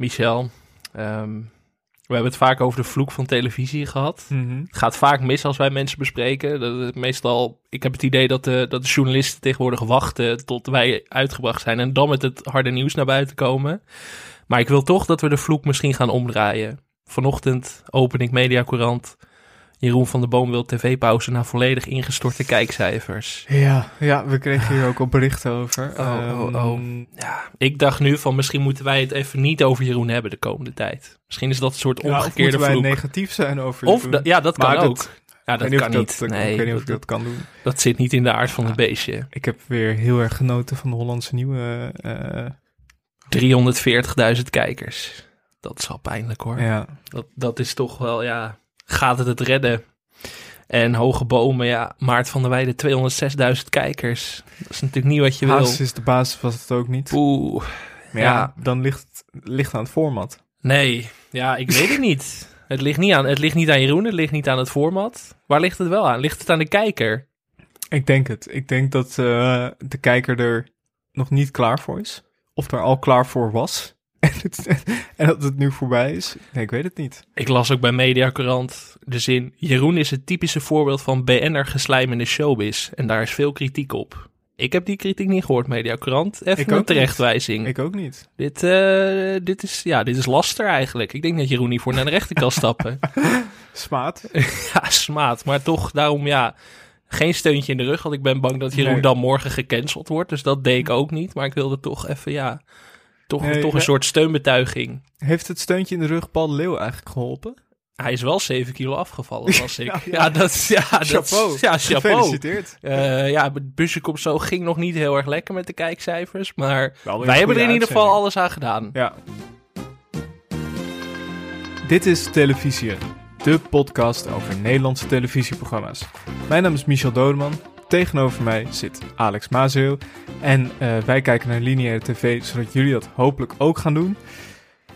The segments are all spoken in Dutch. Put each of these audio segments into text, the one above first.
Michel. Ehm, we hebben het vaak over de vloek van televisie gehad. Mhm. Het gaat vaak mis als wij mensen bespreken. Dat het meestal, ik heb het idee dat de, dat de journalisten tegenwoordig wachten tot wij uitgebracht zijn en dan met het harde nieuws naar buiten komen. Maar ik wil toch dat we de vloek misschien gaan omdraaien. Vanochtend open ik Mediacourant. Jeroen van der Boom wil tv-pauze na volledig ingestorte kijkcijfers. Ja, ja, we kregen hier ook al berichten over. Oh, oh, oh. Ehm, Ja, ik dacht nu van misschien moeten wij het even niet over Jeroen hebben de komende tijd. Misschien is dat een soort ja, of omgekeerde moeten wij vloek. negatief zijn over Of, Jeroen? da- ja, dat Maar kan ook. Ja, dat kan niet niet. of dat- nee, ik weet niet of dat, ik dat kan doen. dat zit niet in de aard van het Ja. beestje. Ik heb weer heel erg genoten van de Hollandse nieuwe. eh, 340.000 kijkers. Dat is al pijnlijk hoor. ja. Dat, dat is toch wel, ja, gaat het het redden? En Hoge Bomen, ja, Maart van der Weijden, 206.000 kijkers. Dat is natuurlijk niet wat je wil. Haas is de basis, was het ook niet. Oeh, Maar ja, ja. dan ligt het ligt aan het format. nee. Ja, ik weet het niet. Het ligt niet, aan, het ligt niet aan Jeroen, het ligt niet aan het format. Waar ligt het wel aan? Ligt het aan de kijker? Ik denk het. Ik denk dat eh, de kijker er nog niet klaar voor is. Of er al klaar voor was. En, dat het nu voorbij is. Nee, ik weet het niet. Ik las ook bij Mediacorant de zin... Jeroen is het typische voorbeeld van BN'er geslijm in de showbiz. En daar is veel kritiek op. Ik heb die kritiek niet gehoord, Mediacorant. Even Ik een terechtwijzing. Ik ook niet. Dit, eh, dit, is, ja, dit is laster eigenlijk. Ik denk dat Jeroen niet voor naar de rechter kan stappen. Smaat. ja, smaad. Maar toch, daarom ja... Geen steuntje in de rug, want ik ben bang dat Jeroen Nee. dan morgen gecanceld wordt. Dus dat deed ik ook niet. Maar ik wilde toch even, ja... Toch, Nee, toch een ja. soort steunbetuiging. Heeft het steuntje in de rug Paul de Leeuw eigenlijk geholpen? Hij is wel 7 kilo afgevallen, was ik. Ja, ja, ja. dat is... Ja, dat is- chapeau. Ja, chapeau. Gefeliciteerd. Eh, ja, het busje komt zo ging nog niet heel erg lekker met de kijkcijfers. Maar wij hebben er in ieder geval alles aan gedaan. Ja. Dit is Televisie, de podcast over Nederlandse televisieprogramma's. Mijn naam is Michel Dodeman. Tegenover mij zit Alex Mazeel. En eh, wij kijken naar lineaire tv, zodat jullie dat hopelijk ook gaan doen.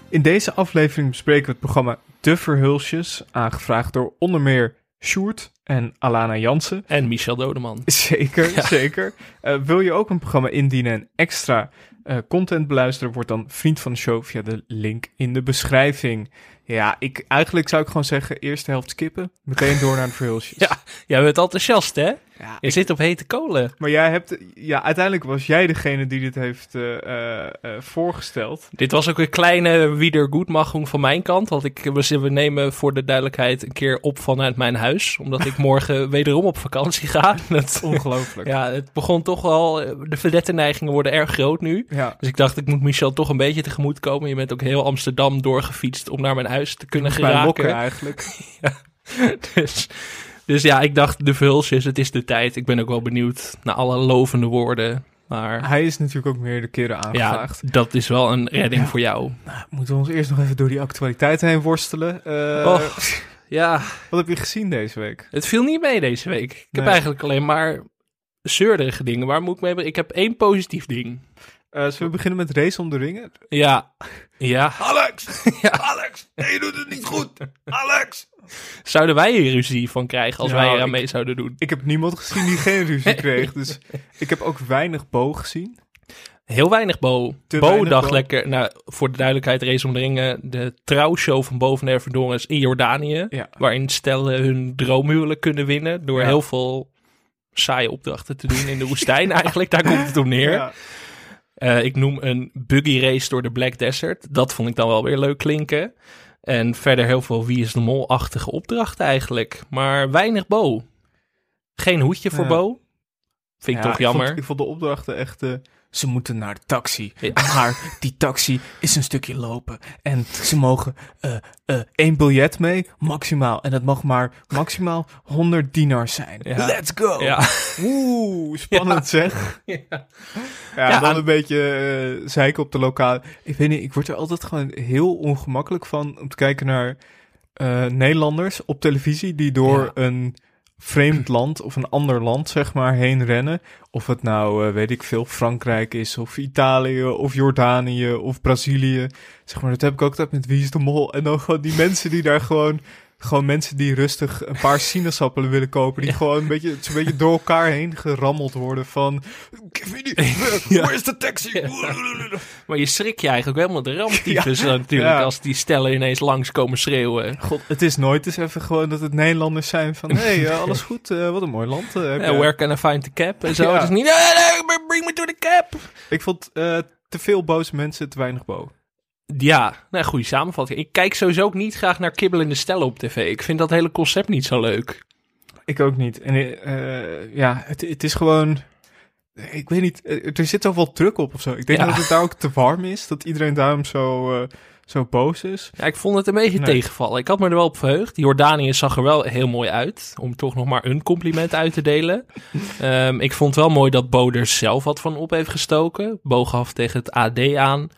In deze aflevering bespreken we het programma De Verhulsjes, aangevraagd door onder meer Sjoerd en Alana Jansen. En Michel Dodeman. Zeker, Ja. zeker. Eh, wil je ook een programma indienen en extra eh, content beluisteren, word dan vriend van de show via de link in de beschrijving. Ja, ik, eigenlijk zou ik gewoon zeggen, eerste helft skippen, meteen door naar de verhulsjes. Ja. Jij bent enthousiast, hè? Ja, Je zit op hete kolen. maar jij hebt, ja, uiteindelijk was jij degene die dit heeft eh, eh, eh, voorgesteld. Dit was ook een kleine wiedergoedmachung van mijn kant. Want ik, we we nemen voor de duidelijkheid een keer op vanuit mijn huis. Omdat ik morgen wederom op vakantie ga. Dat, Ongelooflijk. ja, het begon toch wel... De verdette-neigingen worden erg groot nu. ja. Dus ik dacht, ik moet Michel toch een beetje tegemoet komen. Je bent ook heel Amsterdam doorgefietst om naar mijn huis te kunnen mij lokken geraken. eigenlijk. Dus, dus ja, ik dacht, de vulsjes, het is de tijd. Ik ben ook wel benieuwd naar alle lovende woorden. Maar Hij is natuurlijk ook meerdere keren ja, aangevraagd. dat is wel een redding Ja. voor jou. Nou, moeten we ons eerst nog even door die actualiteit heen worstelen. Eh, Och, ja, Wat heb je gezien deze week? het viel niet mee deze week. Ik heb Nee. eigenlijk alleen maar zeurderige dingen. Waar moet ik mee... be- Ik heb één positief ding. Eh, zullen we beginnen met Race om de Ringen? Ja, ja. Alex! Ja. Alex! Nee, je doet het niet goed! Alex! Zouden wij hier ruzie van krijgen als Nou, wij eraan ik- mee zouden doen? Ik heb niemand gezien die geen ruzie kreeg, dus ik heb ook weinig boog gezien. Heel weinig Bo. Te Bo weinig dacht Bo. lekker, nou, voor de duidelijkheid, Race om de Ringen, de trouwshow van Boven der Verdongens in Jordanië. Ja. Waarin stellen hun droomhuwelijk kunnen winnen door Ja. heel veel saaie opdrachten te doen in de woestijn eigenlijk. Daar komt het op neer. Ja. Eh, ik noem een buggy race door de Black Desert. Dat vond ik dan wel weer leuk klinken. En verder heel veel Wie is de Mol-achtige opdrachten eigenlijk. Maar weinig Bo. Geen hoedje voor Ja. Bo. Vind ik Ja, toch jammer. Vond, ik vond de opdrachten echt... eh, ze moeten naar de taxi. Ja. Maar die taxi is een stukje lopen. En ze mogen eh, één biljet mee, maximaal. En dat mag maar maximaal 100 dinars zijn. Ja. Let's go! Ja. Oeh, spannend zeg. Ja. Ja, dan aan- een beetje eh zeiken op de lokale. Ik weet niet, ik word er altijd gewoon heel ongemakkelijk van om te kijken naar Nederlanders op televisie die door een vreemd land of een ander land, zeg maar, heen rennen. Of het nou, eh, weet ik veel, Frankrijk is, of Italië, of Jordanië, of Brazilië. Zeg maar, dat heb ik ook altijd met Wie de Mol. En dan gewoon die mensen die daar gewoon Gewoon mensen die rustig een paar sinaasappelen willen kopen. Die gewoon een beetje, zo'n beetje door elkaar heen gerammeld worden van... Waar is de taxi? Maar je schrik je eigenlijk helemaal de ramptyfus natuurlijk Ja. als die stellen ineens langs komen schreeuwen. God, het is nooit eens even gewoon dat het Nederlanders zijn van... Hé, hey, eh, alles goed? Eh, wat een mooi land. Ja, je." where can I find the cap? En zo. Ja. Het is niet, bring me to the cap. Ik vond te veel boze mensen, te weinig bo. Ja, nou, goede samenvatting. Ik kijk sowieso ook niet graag naar kibbelende stellen op tv. Ik vind dat hele concept niet zo leuk. Ik ook niet. En eh, ja, het, het is gewoon... Ik weet niet, eh, er zit zoveel druk op of zo. Ik denk Ja. dat het daar ook te warm is. Dat iedereen daarom zo, eh, zo boos is. Ja, ik vond het een beetje Nee. tegenvallen. Ik had me er wel op verheugd. Jordanië zag er wel heel mooi uit. Om toch nog maar een compliment uit te delen. Ehm, ik vond wel mooi dat Bo er zelf wat van op heeft gestoken. Bo gaf tegen het AD aan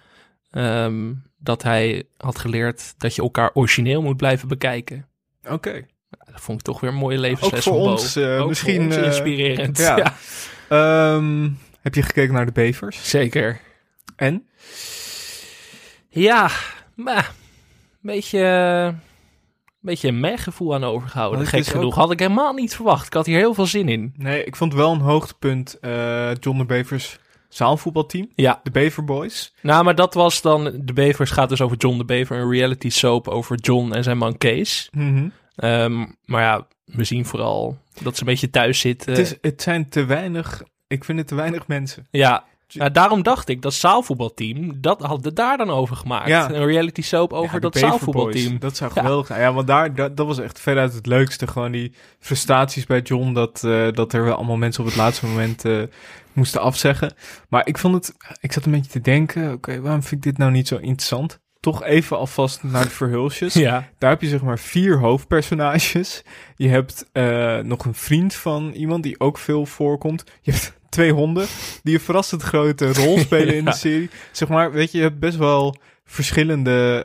ehm, dat hij had geleerd dat je elkaar origineel moet blijven bekijken. Oké. Dat vond ik toch weer een mooie levensles Ook voor van ons, eh, Ook misschien, voor ons eh, inspirerend. ja. Ja. Ehm, heb je gekeken naar de bevers? zeker. En? Ja, maar een beetje, een beetje een meh gevoel aan overgehouden. Het Gek is genoeg. ook- Had ik helemaal niet verwacht. Ik had hier heel veel zin in. Nee, ik vond wel een hoogtepunt eh, John de Bevers zaalvoetbalteam. Ja, De Bever Boys. nou, maar dat was dan... De Bevers gaat dus over John de Bever. Een reality soap over John en zijn man Kees. Mhm. Ehm, maar ja, we zien vooral dat ze een beetje thuis zitten. Het, is, het zijn te weinig... Ik vind het te weinig mensen. Ja, ja, daarom dacht ik, dat zaalvoetbalteam, dat hadden daar dan over gemaakt. Ja. Een reality soap over Ja, dat zaalvoetbalteam. Dat zou geweldig zijn. Ja, want daar, dat, dat was echt veruit het leukste. Gewoon die frustraties bij John. Dat, eh, dat er wel allemaal mensen op het laatste moment eh, moesten afzeggen. Maar ik vond het... Ik zat een beetje te denken... Oké, waarom vind ik dit nou niet zo interessant? Toch even alvast naar de verhulsjes. Ja, Daar heb je zeg maar vier hoofdpersonages. Je hebt eh, nog een vriend van iemand die ook veel voorkomt. Je hebt twee honden die een verrassend grote rol spelen in Ja. de serie. Zeg maar, weet je, je hebt best wel verschillende,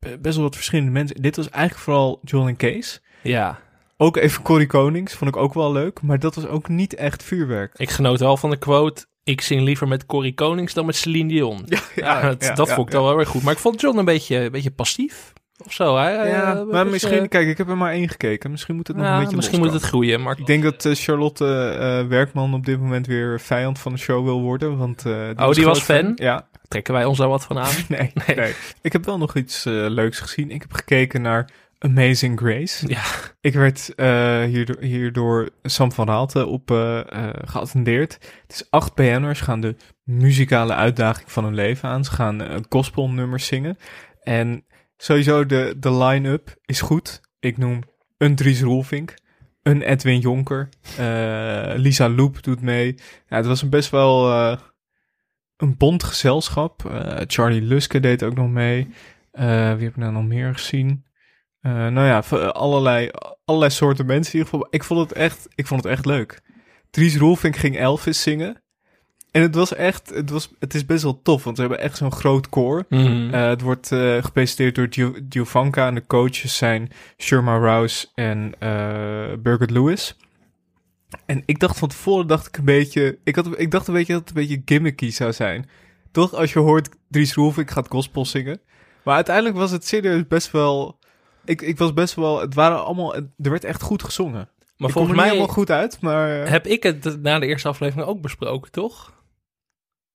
eh, best wel wat verschillende mensen. Dit was eigenlijk vooral John en Kees. ja. Ook even Corrie Konings, vond ik ook wel leuk. Maar dat was ook niet echt vuurwerk. Ik genoot wel van de quote... Ik zing liever met Corrie Konings dan met Celine Dion. Ja, dat, dat vond ik dan wel weer goed. Maar ik vond John een beetje, een beetje passief of zo. Hè? Ja, Eh, maar dus, misschien, eh, kijk, ik heb er maar één gekeken. Misschien moet het nog ja, een beetje misschien moet het groeien. Maar Ik denk dat eh, Charlotte Werkman op dit moment weer vijand van de show wil worden. Want, eh, Oh, die was fan? Ja. trekken wij ons daar wat van aan? Nee, Nee. nee. Ik heb wel nog iets leuks gezien. Ik heb gekeken naar Amazing Grace. Ja. Ik werd hierdoor, hierdoor Sam van Raalte op geattendeerd. Het is acht BN'ers gaan de muzikale uitdaging van hun leven aan. Ze gaan gospelnummers zingen. En sowieso de, de line-up is goed. Ik noem een Dries Roelvink, een Edwin Jonker, eh, Lisa Loep doet mee. Ja, het was een best wel eh, een bond gezelschap. Eh, Charlie Luske deed ook nog mee. Wie heb ik nou nog meer gezien? Nou ja, allerlei, allerlei soorten mensen in ieder geval. Ik vond het echt, ik vond het echt leuk. Dries Roelvink ging Elvis zingen. En het was echt, het, was, het is best wel tof, want ze hebben echt zo'n groot koor. Mhm. Eh, het wordt eh, gepresenteerd door Gio- Giovanka en de coaches zijn Sherma Rouse en Birgit Lewis. En ik dacht van tevoren, dacht ik een beetje, ik, had, ik dacht een beetje dat het een beetje gimmicky zou zijn. Toch, als je hoort Dries Roelvink gaat gospel zingen. Maar uiteindelijk was het serieus best wel, ik, ik was best wel, het waren allemaal, er werd echt goed gezongen. maar ik volgens mij helemaal goed uit, maar... heb ik het na de eerste aflevering ook besproken, toch?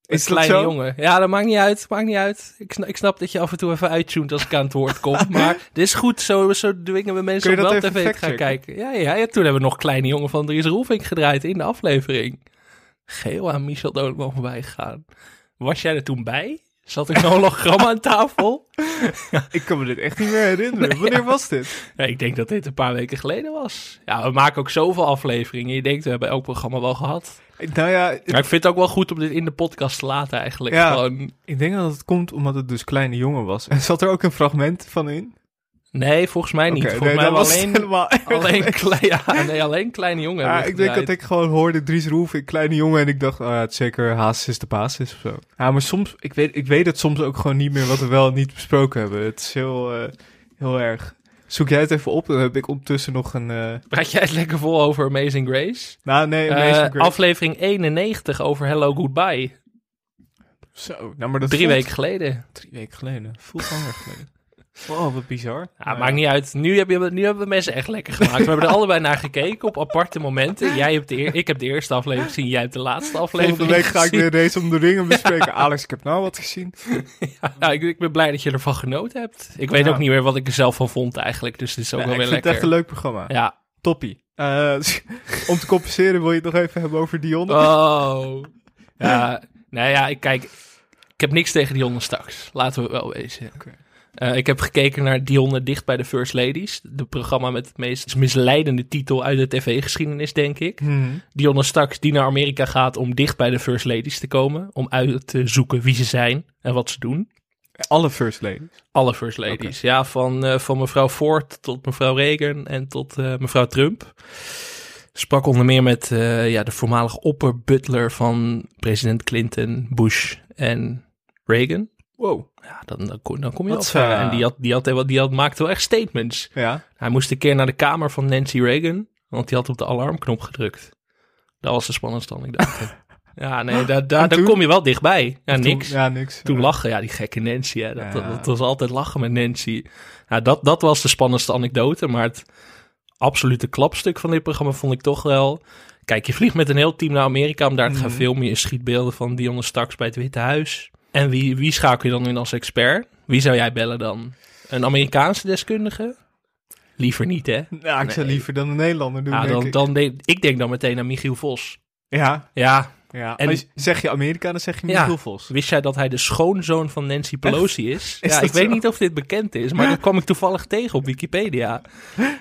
Een Is kleine zo? jongen. Ja, dat maakt niet uit. Maakt niet uit. Ik snap, ik snap dat je af en toe even uittunt als ik aan het woord kom. maar dit is goed. Zo, zo dwingen we mensen om je wel tv te gaan kijken. Ja, ja, ja, toen hebben we nog Kleine Jongen van Dries Roelvink gedraaid in de aflevering. Geel aan Michel Dodeman voorbij gegaan. Was jij er toen bij? Zat ik een hologram aan tafel? Ik kan me dit echt niet meer herinneren. Wanneer was dit? Ja, ik denk dat dit een paar weken geleden was. Ja, we maken ook zoveel afleveringen. Je denkt, we hebben elk programma wel gehad. Nou ja, het- Maar ik vind het ook wel goed om dit in de podcast te laten eigenlijk. Ja. Gewoon, Ik denk dat het komt omdat het dus kleine jongen was. En zat er ook een fragment van in? Nee, volgens mij niet. Volgens nee, mij was alleen, helemaal alleen, leuk. klein, ja, nee, alleen kleine jongen. Ja, ik denk dat ik gewoon hoorde Dries Roelvink, kleine jongen. En ik dacht, oh ja, het zeker Haas is de basis of zo. Ja, maar soms, ik weet, ik weet het soms ook gewoon niet meer wat we wel en niet besproken hebben. Het is heel, eh, heel erg. Zoek jij het even op, dan heb ik ondertussen nog een... eh Praat jij het lekker vol over Amazing Grace? nou, nee, Eh, Amazing Grace. aflevering 91 over Hello Goodbye. Zo, nou, maar dat Drie voelt- weken geleden. Drie weken geleden. Voelt langer geleden. Wow, wat bizar. Ja, Nou maakt niet uit. Nu, heb je, nu hebben we mensen echt lekker gemaakt. We hebben er allebei naar gekeken op aparte momenten. Jij hebt de eer, ik heb de eerste aflevering gezien, jij hebt de laatste aflevering Volgende week ga ik weer Race om de Ringen bespreken. Alex, ik heb nou wat gezien. Ja, ik, ik ben blij dat je ervan genoten hebt. Ik weet Ja. ook niet meer wat ik er zelf van vond eigenlijk. Dus het is ook wel ik weer vind lekker. het echt een leuk programma. Ja. Toppie. Eh, om te compenseren wil je het nog even hebben over Dion. Oh. Ja, nou ja, ik kijk. Ik heb niks tegen Dionne straks. Laten we wel wezen. Oké. Eh, ik heb gekeken naar Dionne Dicht bij de First Ladies. De programma met het meest misleidende titel uit de tv-geschiedenis, denk ik. Hmm. Dionne straks die naar Amerika gaat om dicht bij de First Ladies te komen. Om uit te zoeken wie ze zijn en wat ze doen. Alle first ladies. Alle First Ladies. Ja, van, eh, van mevrouw Ford tot mevrouw Reagan en tot eh, mevrouw Trump. Sprak onder meer met ja, de voormalige opperbutler van president Clinton, Bush en Reagan. Wow. Ja, dan, dan, kom, dan kom je Wat, ver. eh, En die, had, die, had, die had, maakte wel echt statements. Ja. Hij moest een keer naar de kamer van Nancy Reagan, want die had op de alarmknop gedrukt. Dat was de spannendste anekdote. ja, nee, daar, daar, En daar toen? kom je wel dichtbij. Ja, Toen- niks. ja, niks. Toen Ja. lachen, ja, die gekke Nancy. Hè. Dat, Ja. dat, dat was altijd lachen met Nancy. Ja, dat, dat was de spannendste anekdote. Maar het absolute klapstuk van dit programma vond ik toch wel... Kijk, je vliegt met een heel team naar Amerika om daar te gaan Mhm. filmen. Je schiet beelden van Dionne Straks bij het Witte Huis. En wie, wie schakel je dan in als expert? Wie zou jij bellen dan? Een Amerikaanse deskundige? Liever niet, hè? Ja, ik zou Nee. liever dan een Nederlander doen, Ja, denk ik. dan denk, ik denk dan meteen aan Michiel Vos. Ja, Ja, ja. En- Maar zeg je Amerika, dan zeg je Ja. Michiel Vos. Wist jij dat hij de schoonzoon van Nancy Pelosi is? Is ja, ik weet niet of dit bekend is, maar dat kwam ik toevallig tegen op Wikipedia.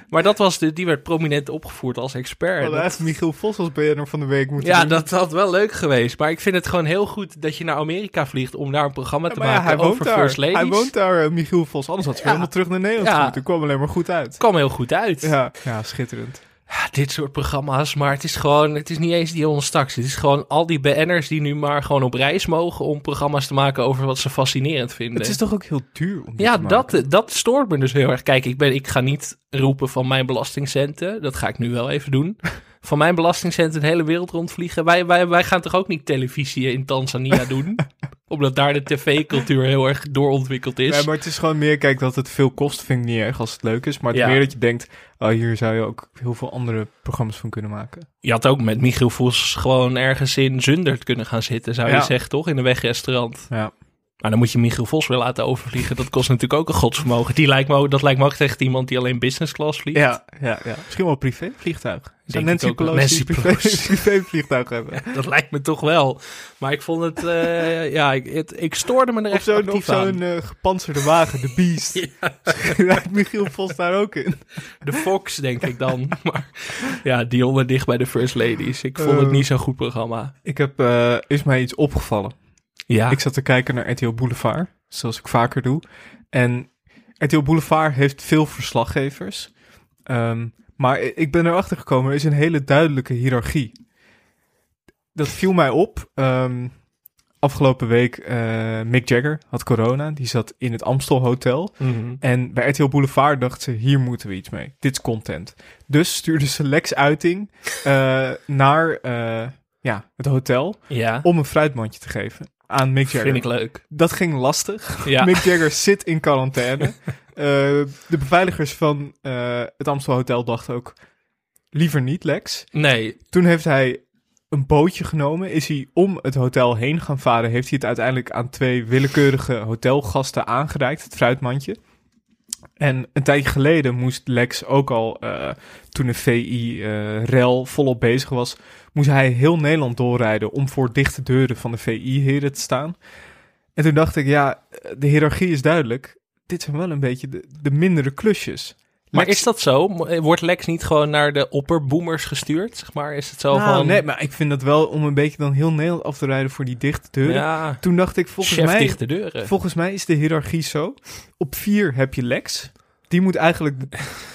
Maar dat was de, die werd prominent opgevoerd als expert. hadden Dat- echt Michiel Vos als BN'er van de week moeten ja, doen. dat had wel leuk geweest. Maar ik vind het gewoon heel goed dat je naar Amerika vliegt om daar een programma Ja, te ja, maken hij over daar. First Ladies. Hij woont daar, eh, Michiel Vos. Anders had ze Ja. helemaal terug naar Nederland Ja. moeten. kwam alleen maar goed uit. kwam heel goed uit. Ja. Ja, ja dit soort programma's, maar het is gewoon, het is niet eens die straks. Het is gewoon al die BN'ers die nu maar gewoon op reis mogen om programma's te maken over wat ze fascinerend vinden. Het is toch ook heel duur om Ja, dat, dat stoort me dus heel erg. Kijk, ik, ben, ik ga niet roepen van mijn belastingcenten. Dat ga ik nu wel even doen. Van mijn belastingcenten de hele wereld rondvliegen. Wij, wij, wij gaan toch ook niet televisie in Tanzania doen? Omdat daar de tv-cultuur heel erg doorontwikkeld is. Nee, maar het is gewoon meer, kijk, dat het veel kost vind ik niet erg als het leuk is. Maar het Ja. meer dat je denkt, oh, hier zou je ook heel veel andere programma's van kunnen maken. Je had ook met Michiel Vos gewoon ergens in Zundert kunnen gaan zitten, zou je Ja. zeggen, toch? In een wegrestaurant. Ja. Maar dan moet je Michiel Vos weer laten overvliegen. Dat kost natuurlijk ook een godsvermogen. Die lijkt me ook, dat lijkt me ook echt iemand die alleen business class vliegt. Ja, ja, ja. Misschien wel privé vliegtuig. Zou Nancy. Pelosi privé, vliegtuig hebben? Dat lijkt me toch wel. Maar ik vond het, eh, ja, ik, het, ik stoorde me er echt zo'n of actief aan. zo'n gepantserde wagen, de Beast. Rijdt Michiel Vos daar ook in? De Fox, denk ik dan. maar ja, Dionne dicht bij de First Ladies. Ik vond het Eh. niet zo'n goed programma. Ik heb, is mij iets opgevallen. Ja, Ik zat te kijken naar RTL Boulevard, zoals ik vaker doe. En RTL Boulevard heeft veel verslaggevers. Ehm, maar ik ben erachter gekomen, er is een hele duidelijke hiërarchie. Dat viel mij op. Ehm, afgelopen week, eh, Mick Jagger had corona. Die zat in het Amstel Hotel. Mhm. En bij RTL Boulevard dachten ze, hier moeten we iets mee. Dit is content. Dus stuurden ze Lex Uiting eh, naar eh, ja, het hotel ja. om een fruitmandje te geven aan Mick Jagger. vind ik leuk. Dat ging lastig. Ja. Mick Jagger zit in quarantaine. Eh, de beveiligers van eh, het Amstel Hotel dachten ook, liever niet Lex. Nee, Toen heeft hij een bootje genomen, is hij om het hotel heen gaan varen. Heeft hij het uiteindelijk aan twee willekeurige hotelgasten aangereikt, het fruitmandje. En een tijdje geleden moest Lex ook al, eh, toen de VI-rel volop bezig was, moest hij heel Nederland doorrijden om voor dichte deuren van de VI-heren te staan. En toen dacht ik, ja, de hiërarchie is duidelijk. Dit zijn wel een beetje de mindere klusjes. Maar Lex- is dat zo? Mo- Wordt Lex niet gewoon naar de opperboomers gestuurd? Zeg maar, is het zo Nou, van... nee, maar ik vind dat wel om een beetje dan heel Nederland af te rijden voor die dichte deuren. ja, Toen dacht ik, volgens mij, dichte deuren. volgens mij is de hiërarchie zo. Op vier heb je Lex. Die moet eigenlijk de,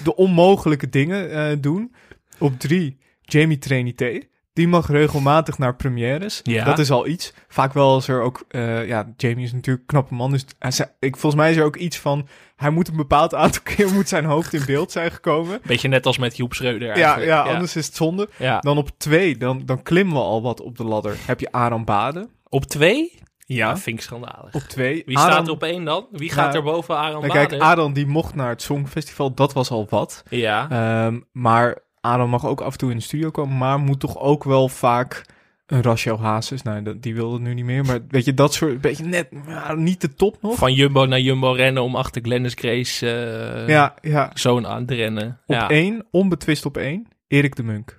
de onmogelijke dingen eh, doen. Op drie, Jamie Trinité. Die mag regelmatig naar premières. Ja. Dat is al iets. Vaak wel als er ook... eh, ja, Jamie is natuurlijk een knappe man. Dus hij ik, volgens mij is er ook iets van... Hij moet een bepaald aantal keer moet zijn hoofd in beeld zijn gekomen. Beetje net als met Joep Schreuder Ja, eigenlijk. ja, anders is het zonde. Ja. Dan op twee, dan, dan klimmen we al wat op de ladder. Heb je Aram Baden. Op twee? Ja, Dat vind ik schandalig. op twee. Wie staat er op één dan? Wie gaat Nou, er boven Aran Nou, kijk, Baden? Aran die mocht naar het Songfestival, dat was al wat. Ja, Ehm, maar Aran mag ook af en toe in de studio komen, maar moet toch ook wel vaak een Rachel Hazes. Nou, die wilde nu niet meer, maar weet je, dat soort, beetje net, niet de top nog. van Jumbo naar Jumbo rennen om achter Glennis Grace eh, ja, ja. zoon aan te rennen. Op ja. één, onbetwist op één, Erik de Munk.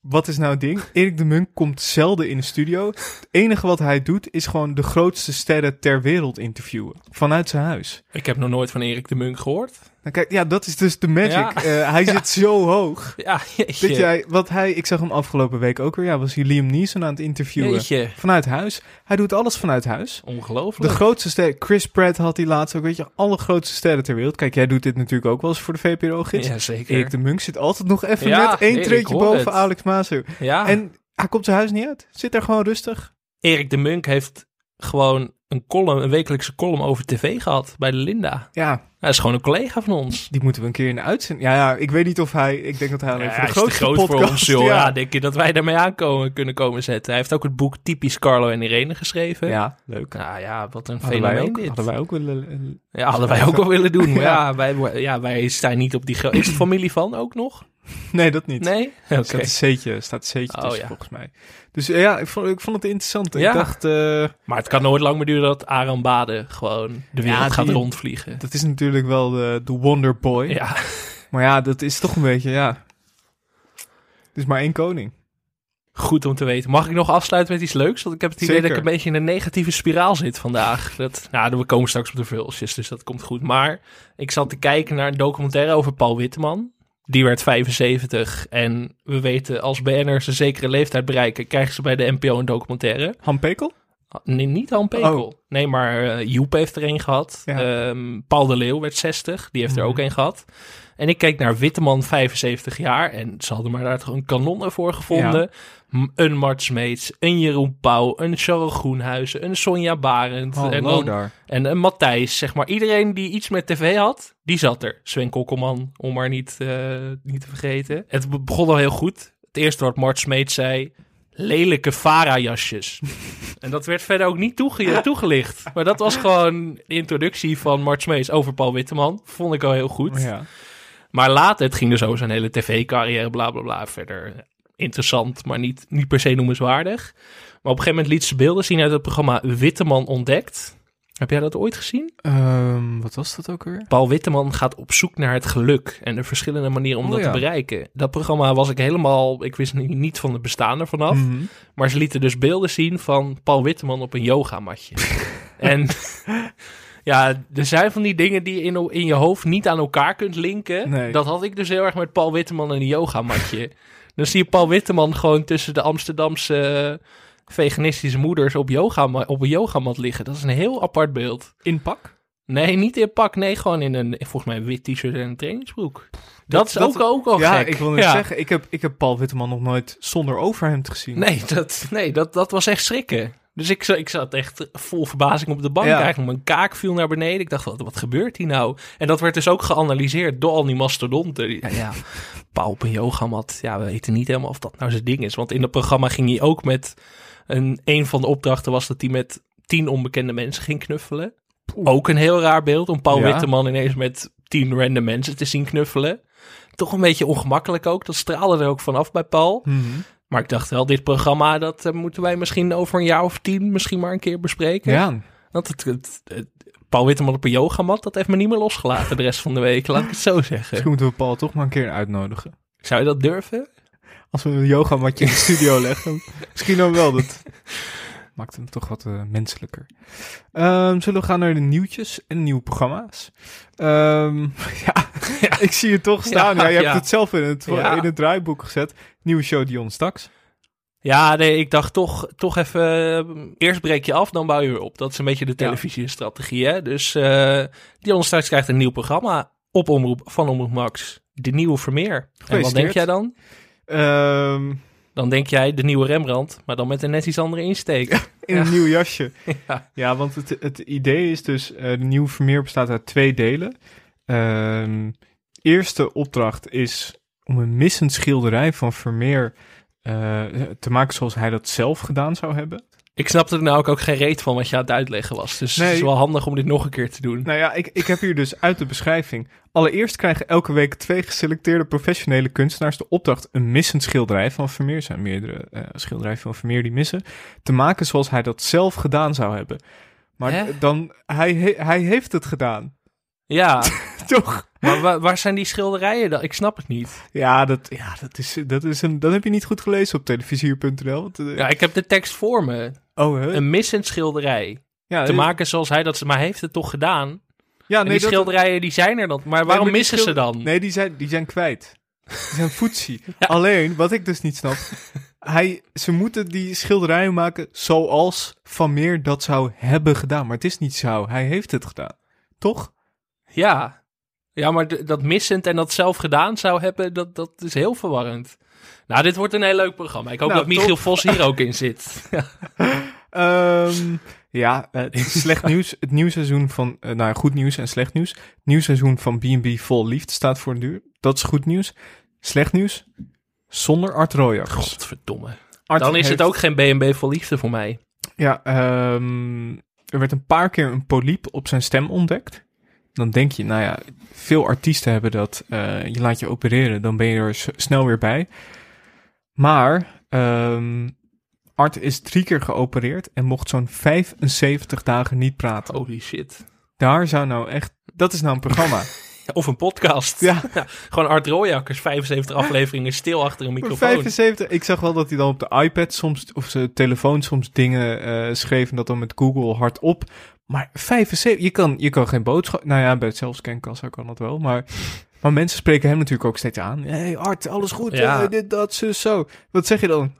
Wat is nou het ding? Erik de Munk komt zelden in de studio. Het enige wat hij doet is gewoon de grootste sterren ter wereld interviewen. Vanuit zijn huis. Ik heb nog nooit van Erik de Munk gehoord. Kijk, ja, dat is dus de magic. Ja. Eh, hij zit zo hoog. Ja, jeetje. Jij, wat hij, ik zag hem afgelopen week ook weer, ja, was hij Liam Neeson aan het interviewen. Jeetje. Vanuit huis. Hij doet alles vanuit huis. De Ongelooflijk. grootste sterren, Chris Pratt had hij laatst ook, weet je, alle grootste sterren ter wereld. Kijk, jij doet dit natuurlijk ook wel eens voor de VPRO-gids. Ja, zeker. Erik de Munk zit altijd nog even Ja, net één nee, treetje boven het. Alex Maaseu. ja. En hij komt zijn huis niet uit. Zit daar gewoon rustig. Erik de Munk heeft gewoon een column, een wekelijkse column over tv gehad bij de Linda. Ja, Hij is gewoon een collega van ons. die moeten we een keer in de uitzending. Ja, ja, ik weet niet of hij, ik denk dat hij alleen Ja, voor de grootste groot voor podcast. ons, joh. ja. Ja, denk je dat wij daarmee aankomen kunnen komen zetten? Hij heeft ook het boek Typisch Carlo en Irene geschreven. ja, leuk. Nou ja, wat een Hadden fenomeen ook, dit. hadden wij ook willen... Ja, hadden wij ook wel willen doen. Maar Ja. wij, ja, wij staan niet op die... Is het familie van ook nog? Nee, dat niet. Nee? Oké. Staat een C'tje, staat een C'tje Oh, tussen, ja. volgens mij. Dus eh, ja, ik vond, ik vond het interessant. Ja. Ik dacht, eh, Maar het kan nooit lang meer duren dat Aram Baden gewoon de wereld Ja, gaat die- rondvliegen. dat is natuurlijk wel de, de Wonder Boy. Ja, Maar ja, dat is toch een beetje, ja... Het is maar één koning. goed om te weten. Mag ik nog afsluiten met iets leuks? Want ik heb het idee dat ik Zeker. een beetje in een negatieve spiraal zit vandaag. Dat, nou, we komen straks op de vulsjes, dus dat komt goed. Maar ik zat te kijken naar een documentaire over Paul Witteman. Die werd 75 en we weten als BN'ers een zekere leeftijd bereiken, krijgen ze bij de NPO een documentaire. Han Pekel? Nee, niet Han Pekel. Oh. Nee, maar eh, Joep heeft er een gehad. Ja. Ehm, Paul de Leeuw werd 60. Die heeft er Mhm. ook een gehad. En ik keek naar Witteman, 75 jaar. En ze hadden maar daar toch een kanon voor gevonden. M- Een Mart Smeets, een Jeroen Pauw, een Charles Groenhuizen, een Sonja Barend. en, dan, daar. en een Matthijs, zeg maar. Iedereen die iets met tv had, die zat er. Sven Kokkelman, om maar niet, eh, niet te vergeten. Het be- begon al heel goed. Het eerste wat Mart Smeets zei... Lelijke Farah-jasjes. en dat werd verder ook niet toege- toegelicht. Maar dat was gewoon de introductie van Mart Smeets over Paul Witteman. Vond ik al heel goed. Ja. Maar later, het ging dus over zijn hele tv-carrière, bla bla bla. Verder interessant, maar niet, niet per se noemenswaardig. Maar op een gegeven moment liet ze beelden zien uit het programma Witteman Ontdekt. Heb jij dat ooit gezien? Ehm, wat was dat ook weer? Paul Witteman gaat op zoek naar het geluk en de verschillende manieren om Oh, dat ja. te bereiken. Dat programma was ik helemaal, ik wist ni- niet van het bestaan ervan af. Mhm. Maar ze lieten dus beelden zien van Paul Witteman op een yogamatje. en ja, er zijn van die dingen die je in, in je hoofd niet aan elkaar kunt linken. Nee. Dat had ik dus heel erg met Paul Witteman en een yogamatje. Dan zie je Paul Witteman gewoon tussen de Amsterdamse eh, veganistische moeders op, yoga, op een yogamat liggen. Dat is een heel apart beeld. In pak? Nee, niet in pak. Nee, gewoon in een, volgens mij, een wit t-shirt en een trainingsbroek. Dat, is dat- ook, ook al ja, gek. ik wil net Ja. zeggen, ik heb, ik heb Paul Witteman nog nooit zonder overhemd gezien. Nee, dat, nee dat, dat was echt schrikken. Dus ik, ik zat echt vol verbazing op de bank. Ja. Eigenlijk mijn kaak viel naar beneden. Ik dacht, wat, wat gebeurt hier nou? En dat werd dus ook geanalyseerd door al die mastodonten. Ja, ja, Op een yogamat. Ja, we weten niet helemaal of dat nou zijn ding is. Want in het programma ging hij ook met... Een, een van de opdrachten was dat hij met tien onbekende mensen ging knuffelen. Ook een heel raar beeld om Paul Ja. Witteman ineens met tien random mensen te zien knuffelen. Toch een beetje ongemakkelijk ook. Dat straalde er ook vanaf bij Paul. Mhm. Maar ik dacht wel, dit programma, dat eh, moeten wij misschien over een jaar of tien misschien maar een keer bespreken. Ja, Want het, het, het- Paul Witteman op een yogamat, dat heeft me niet meer losgelaten de rest van de week. Laat ik het zo zeggen. misschien moeten we Paul toch maar een keer uitnodigen. Zou je dat durven? Als we een yogamatje in de studio leggen. Misschien dan wel. Dat maakt hem toch wat eh, menselijker. Ehm, zullen we gaan naar de nieuwtjes en nieuwe programma's? Ehm, ja, ik zie het toch staan. Ja, Ja, je hebt het zelf in het, in het draaiboek gezet. Nieuwe show Dion Staks. Ja, nee, ik dacht toch, toch even, eh, eerst breek je af, dan bouw je weer op. Dat is een beetje de televisiestrategie, hè. Dus eh Dion straks krijgt een nieuw programma op omroep, van Omroep Max. De nieuwe Vermeer. En wat denk jij dan? Ehm, Dan denk jij de nieuwe Rembrandt, maar dan met een net iets andere insteek. in Ja. een nieuw jasje. ja. Ja, want het, het idee is dus, eh, de nieuwe Vermeer bestaat uit twee delen. Ehm, eerste opdracht is om een missend schilderij van Vermeer te maken zoals hij dat zelf gedaan zou hebben. Ik snapte er nou ook, geen reet van wat je aan het uitleggen was. Dus het is wel handig om dit nog een keer te doen. Nou ja, ik, ik heb hier dus uit de beschrijving. Allereerst krijgen elke week twee geselecteerde professionele kunstenaars de opdracht een missend schilderij van Vermeer, er zijn meerdere eh schilderijen van Vermeer die missen, te maken zoals hij dat zelf gedaan zou hebben. Maar Hè? dan, hij, hij heeft het gedaan, Ja, toch? maar wa- waar zijn die schilderijen dan? Ik snap het niet. Ja, dat, ja dat, is, dat, is een, dat heb je niet goed gelezen op televisiehuur.nl. want, eh, Ja, ik heb de tekst voor me. Oh, hè? Een missend schilderij. ja, Te maken zoals hij dat... ze- Maar heeft het toch gedaan? Ja, en die dat- schilderijen die zijn er dan. Maar waarom Nee, maar missen ze dan? Nee, die zijn, die zijn kwijt. Die zijn foetsie. Ja. Alleen, wat ik dus niet snap... hij, ze moeten die schilderijen maken zoals Van Meer dat zou hebben gedaan. Maar het is niet zo. Hij heeft het gedaan. Toch? Ja. Ja, maar dat missend en dat zelf gedaan zou hebben, dat, dat is heel verwarrend. Nou, dit wordt een heel leuk programma. Ik hoop Nou, dat Michiel top. Vos hier ook in zit. Ehm, ja, eh, het is slecht nieuws. Het nieuwe seizoen van... eh, nou, goed nieuws en slecht nieuws. Het nieuwe seizoen van B&B Vol Liefde staat voor de deur. Dat is goed nieuws. Slecht nieuws. Zonder Art Royakkers. Godverdomme. Art Dan is heeft- het ook geen B&B voor liefde voor mij. Ja, ehm, er werd een paar keer een poliep op zijn stem ontdekt. Dan denk je, nou ja, veel artiesten hebben dat. eh, je laat je opereren, dan ben je er snel weer bij. Maar ehm, Art is drie keer geopereerd en mocht zo'n 75 dagen niet praten. Holy shit. Daar zou nou echt... Dat is nou een programma. Of een podcast. Ja. Gewoon Art Rooijakkers, 75 afleveringen stil achter een microfoon. 75. Ik zag wel dat hij dan op de iPad soms, of zijn telefoon soms dingen eh, schreef en dat dan met Google hardop. Maar 75, je kan, je kan geen boodschap. Nou ja, bij het zelfscankassa kan dat wel. Maar, maar mensen spreken hem natuurlijk ook steeds aan. hey, Art, alles goed? Ja. Eh, dit, dat, zo, zo. Wat zeg je dan?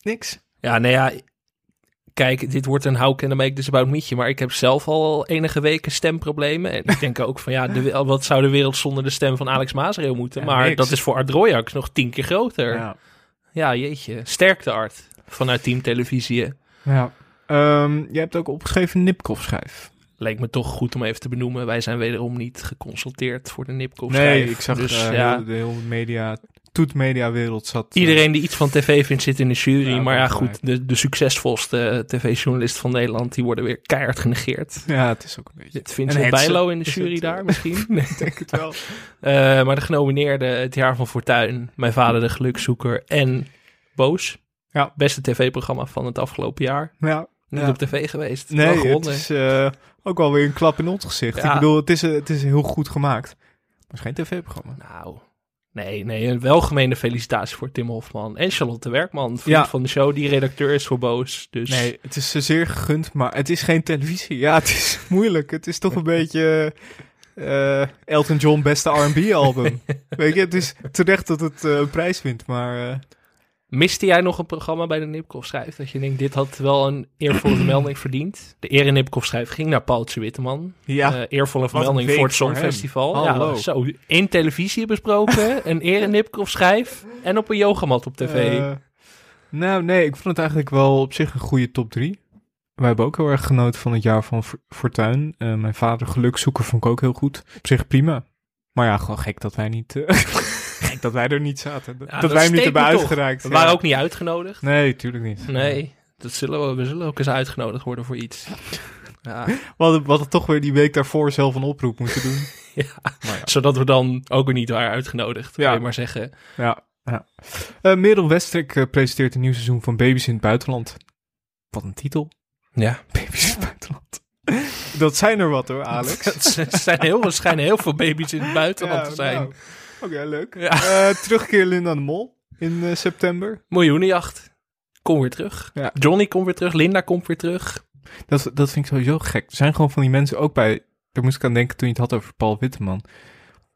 Niks. Ja, nou ja, kijk, dit wordt een how can I make this about meetje, maar ik heb zelf al enige weken stemproblemen. En ik denk ook van, ja, de, wat zou de wereld zonder de stem van Alex Maasreel moeten? Ja, maar niks. dat is voor Art Royax nog tien keer groter. Ja, Ja. jeetje. Sterkte Art, vanuit Team Televisie. ja. Ehm, je hebt ook opgeschreven Nipkoff-schijf. Leek me toch goed om even te benoemen. Wij zijn wederom niet geconsulteerd voor de Nipkoff Nee, ik zag dus, eh, ja, heel, de hele media, toet-media-wereld zat... eh, Iedereen die iets van tv vindt zit in de jury. Ja, maar ja, goed, de, de succesvolste tv-journalist van Nederland, die worden weer keihard genegeerd. Ja, het is ook een beetje... Ze Hetze Bijlo in de jury het, daar eh, misschien? Nee. Ik denk het wel. Eh, maar de genomineerden Het Jaar van Fortuin, Mijn Vader de Gelukzoeker en Boos. Ja. Beste tv-programma van het afgelopen jaar. Ja, Niet Ja. op tv geweest. Nee, het is eh, ook wel weer een klap in ons gezicht. Ja. Ik bedoel, het is, eh, het is heel goed gemaakt. Maar het is geen tv-programma. Nou, nee, nee, een welgemeende felicitatie voor Tim Hofman. En Charlotte Werkman, vriend Ja. van de show, die redacteur is voor Boos. Dus Nee, het is ze zeer gegund, maar het is geen televisie. Ja, het is moeilijk. Het is toch een beetje eh, Elton John beste R&B-album. Weet je, het is terecht dat het eh, een prijs wint, maar... eh, Miste jij nog een programma bij de Nipkoff Schrijf? Dat je denkt, dit had wel een eervolle vermelding verdiend. De Ere Nipkoff Schrijf ging naar Paultje Witteman. ja, Eh, eervolle vermelding voor het. Songfestival. Ja, zo, in televisie besproken, een Ere Nipkoff Schrijf en op een yogamat op tv. eh, nou, nee, ik vond het eigenlijk wel op zich een goede top drie. Wij hebben ook heel erg genoten van het jaar van Fo- Fortuin. Eh, mijn vader gelukzoeker vond ik ook heel goed. Op zich prima. Maar ja, gewoon gek dat wij niet... dat wij er niet zaten. Dat, Ja, dat dat wij hem niet hebben uitgereikt. We ja. waren ook niet uitgenodigd. Nee, tuurlijk niet. Nee, dat zullen we, we zullen ook eens uitgenodigd worden voor iets. Ja, We hadden, we hadden toch weer die week daarvoor zelf een oproep moeten doen. Ja. Maar ja. zodat we dan ook weer niet waren uitgenodigd, wil Ja. je maar zeggen. Ja, ja. Eh, Merel Westrik eh, presenteert een nieuw seizoen van Baby's in het Buitenland. Wat een titel. Ja, Baby's in het Buitenland. Dat zijn er wat hoor, Alex. er zijn heel, schijnen heel veel baby's in het buitenland Ja, te zijn. nou. Oké, leuk. Ja. Eh, terugkeer Linda de Mol in eh, september. Miljoenenjacht. Kom weer terug. Ja. Johnny komt weer terug. Linda komt weer terug. Dat, dat vind ik sowieso gek. Er zijn gewoon van die mensen ook bij... Daar moest ik aan denken toen je het had over Paul Witteman.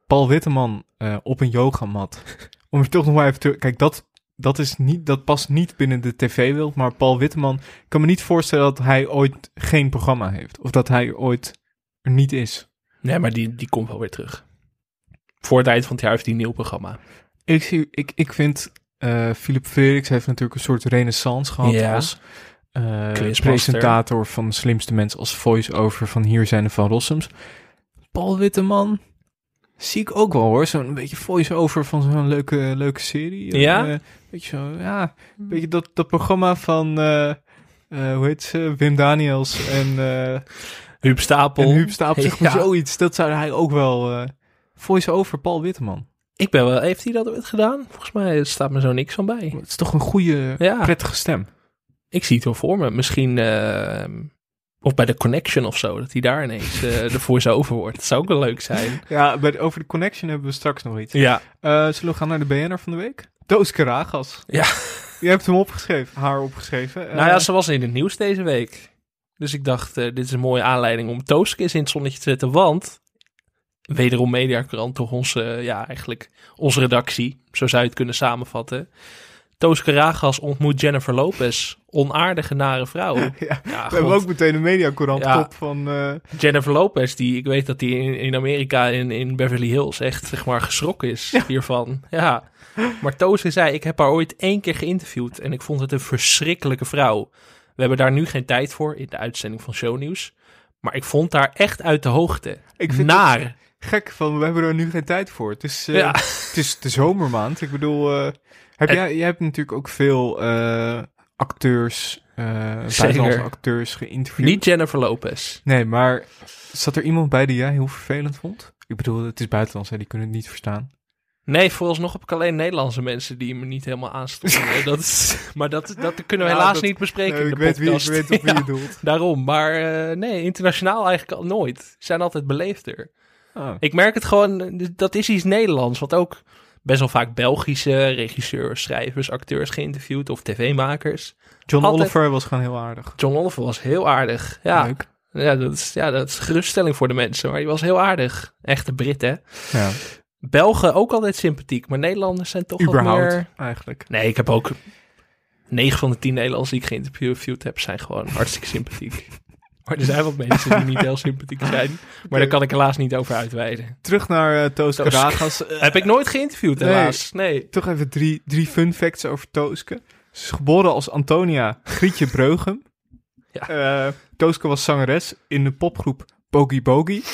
Paul Witteman eh, op een yogamat. Om er toch nog maar even te... Kijk, dat, dat, is niet, dat past niet binnen de tv-wereld. Maar Paul Witteman... Ik kan me niet voorstellen dat hij ooit geen programma heeft. Of dat hij ooit er niet is. Nee, maar die, die komt wel weer terug. Voor het eind van het jaar heeft hij een nieuw programma. Ik, zie, ik, ik vind... eh Philip Felix heeft natuurlijk een soort renaissance gehad Ja. als... eh, presentator van de slimste mensen als voice-over van Hier zijn de Van Rossums. Paul Witteman zie ik ook wel hoor. Zo'n beetje voice-over van zo'n leuke, leuke serie. Ja? Eh, beetje zo, ja. Beetje dat, dat programma van... hoe heet ze? Wim Daniels en, Huub Stapel. en Huub Stapel. Zeg maar Ja. zoiets. Dat zou hij ook wel... eh Voice-over Paul Witteman. Ik ben wel, heeft hij dat ooit gedaan? Volgens mij staat me zo niks van bij. Het is toch een goede, Ja. prettige stem. Ik zie het wel voor me. Misschien, eh, of bij de Connection of zo, dat hij daar ineens eh de voice-over wordt. Dat zou ook wel leuk zijn. Ja, bij de- over de connection hebben we straks nog iets. Ja. Eh, zullen we gaan naar de BNR van de week? Toos Karagas. Ja. Je hebt hem opgeschreven, haar opgeschreven. Eh, Nou ja, ze was in het nieuws deze week. Dus ik dacht, eh, dit is een mooie aanleiding om Tooske eens in het zonnetje te zetten. Want, wederom Mediakrant, toch onze, eh, ja, eigenlijk onze redactie. Zo zou je het kunnen samenvatten. Tooske Ragas ontmoet Jennifer Lopez. Onaardige, nare vrouw. ja, Ja, we god. hebben ook meteen een mediacourant Ja. top van... eh, Jennifer Lopez, die ik weet dat die in, in Amerika, in, in Beverly Hills, echt zeg maar geschrokken is hiervan. Ja. Maar Toze zei, ik heb haar ooit één keer geïnterviewd en ik vond het een verschrikkelijke vrouw. We hebben daar nu geen tijd voor in de uitzending van Shownieuws. Maar ik vond haar echt uit de hoogte. ik vind Naar. het gek van, we hebben er nu geen tijd voor. Het is, eh, Ja. het is de zomermaand. Ik bedoel, eh, heb En- jij, jij hebt natuurlijk ook veel eh, acteurs, buitenlandse acteurs geïnterviewd. Niet Jennifer Lopez. Nee, maar zat er iemand bij die jij heel vervelend vond? Ik bedoel, het is buitenlands, hè, die kunnen het niet verstaan. Nee, vooralsnog heb ik alleen Nederlandse mensen die me niet helemaal aanstonden. dat is, maar dat, dat kunnen we Ja, helaas dat- niet bespreken Nee, in ik, de weet wie, ik podcast. weet op wie je doelt. Daarom, maar nee, internationaal eigenlijk al nooit. Ze zijn altijd beleefder. Ah. Ik merk het gewoon, dat is iets Nederlands. Wat ook best wel vaak Belgische regisseurs, schrijvers, acteurs geïnterviewd of tv-makers. John altijd- Oliver was gewoon heel aardig. John Oliver was heel aardig. Ja, Leuk. ja, dat is, ja, dat is geruststelling voor de mensen. Maar die was heel aardig. Echte Brit, hè. Ja, Belgen ook altijd sympathiek, maar Nederlanders zijn toch wat überhaupt meer... eigenlijk. Nee, ik heb ook... 9 van de 10 Nederlanders die ik geïnterviewd heb, zijn gewoon hartstikke sympathiek. Maar er zijn wat mensen die niet heel sympathiek zijn. Maar daar kan ik helaas niet over uitweiden. Terug naar eh Toos Toos- Karagas. Eh, Heb ik nooit geïnterviewd, Nee. helaas. Nee. Toch even drie, drie fun facts over Tooske. Ze is geboren als Antonia Grietje Breugem. Ja. Eh, Tooske was zangeres in de popgroep Boogie Boogie.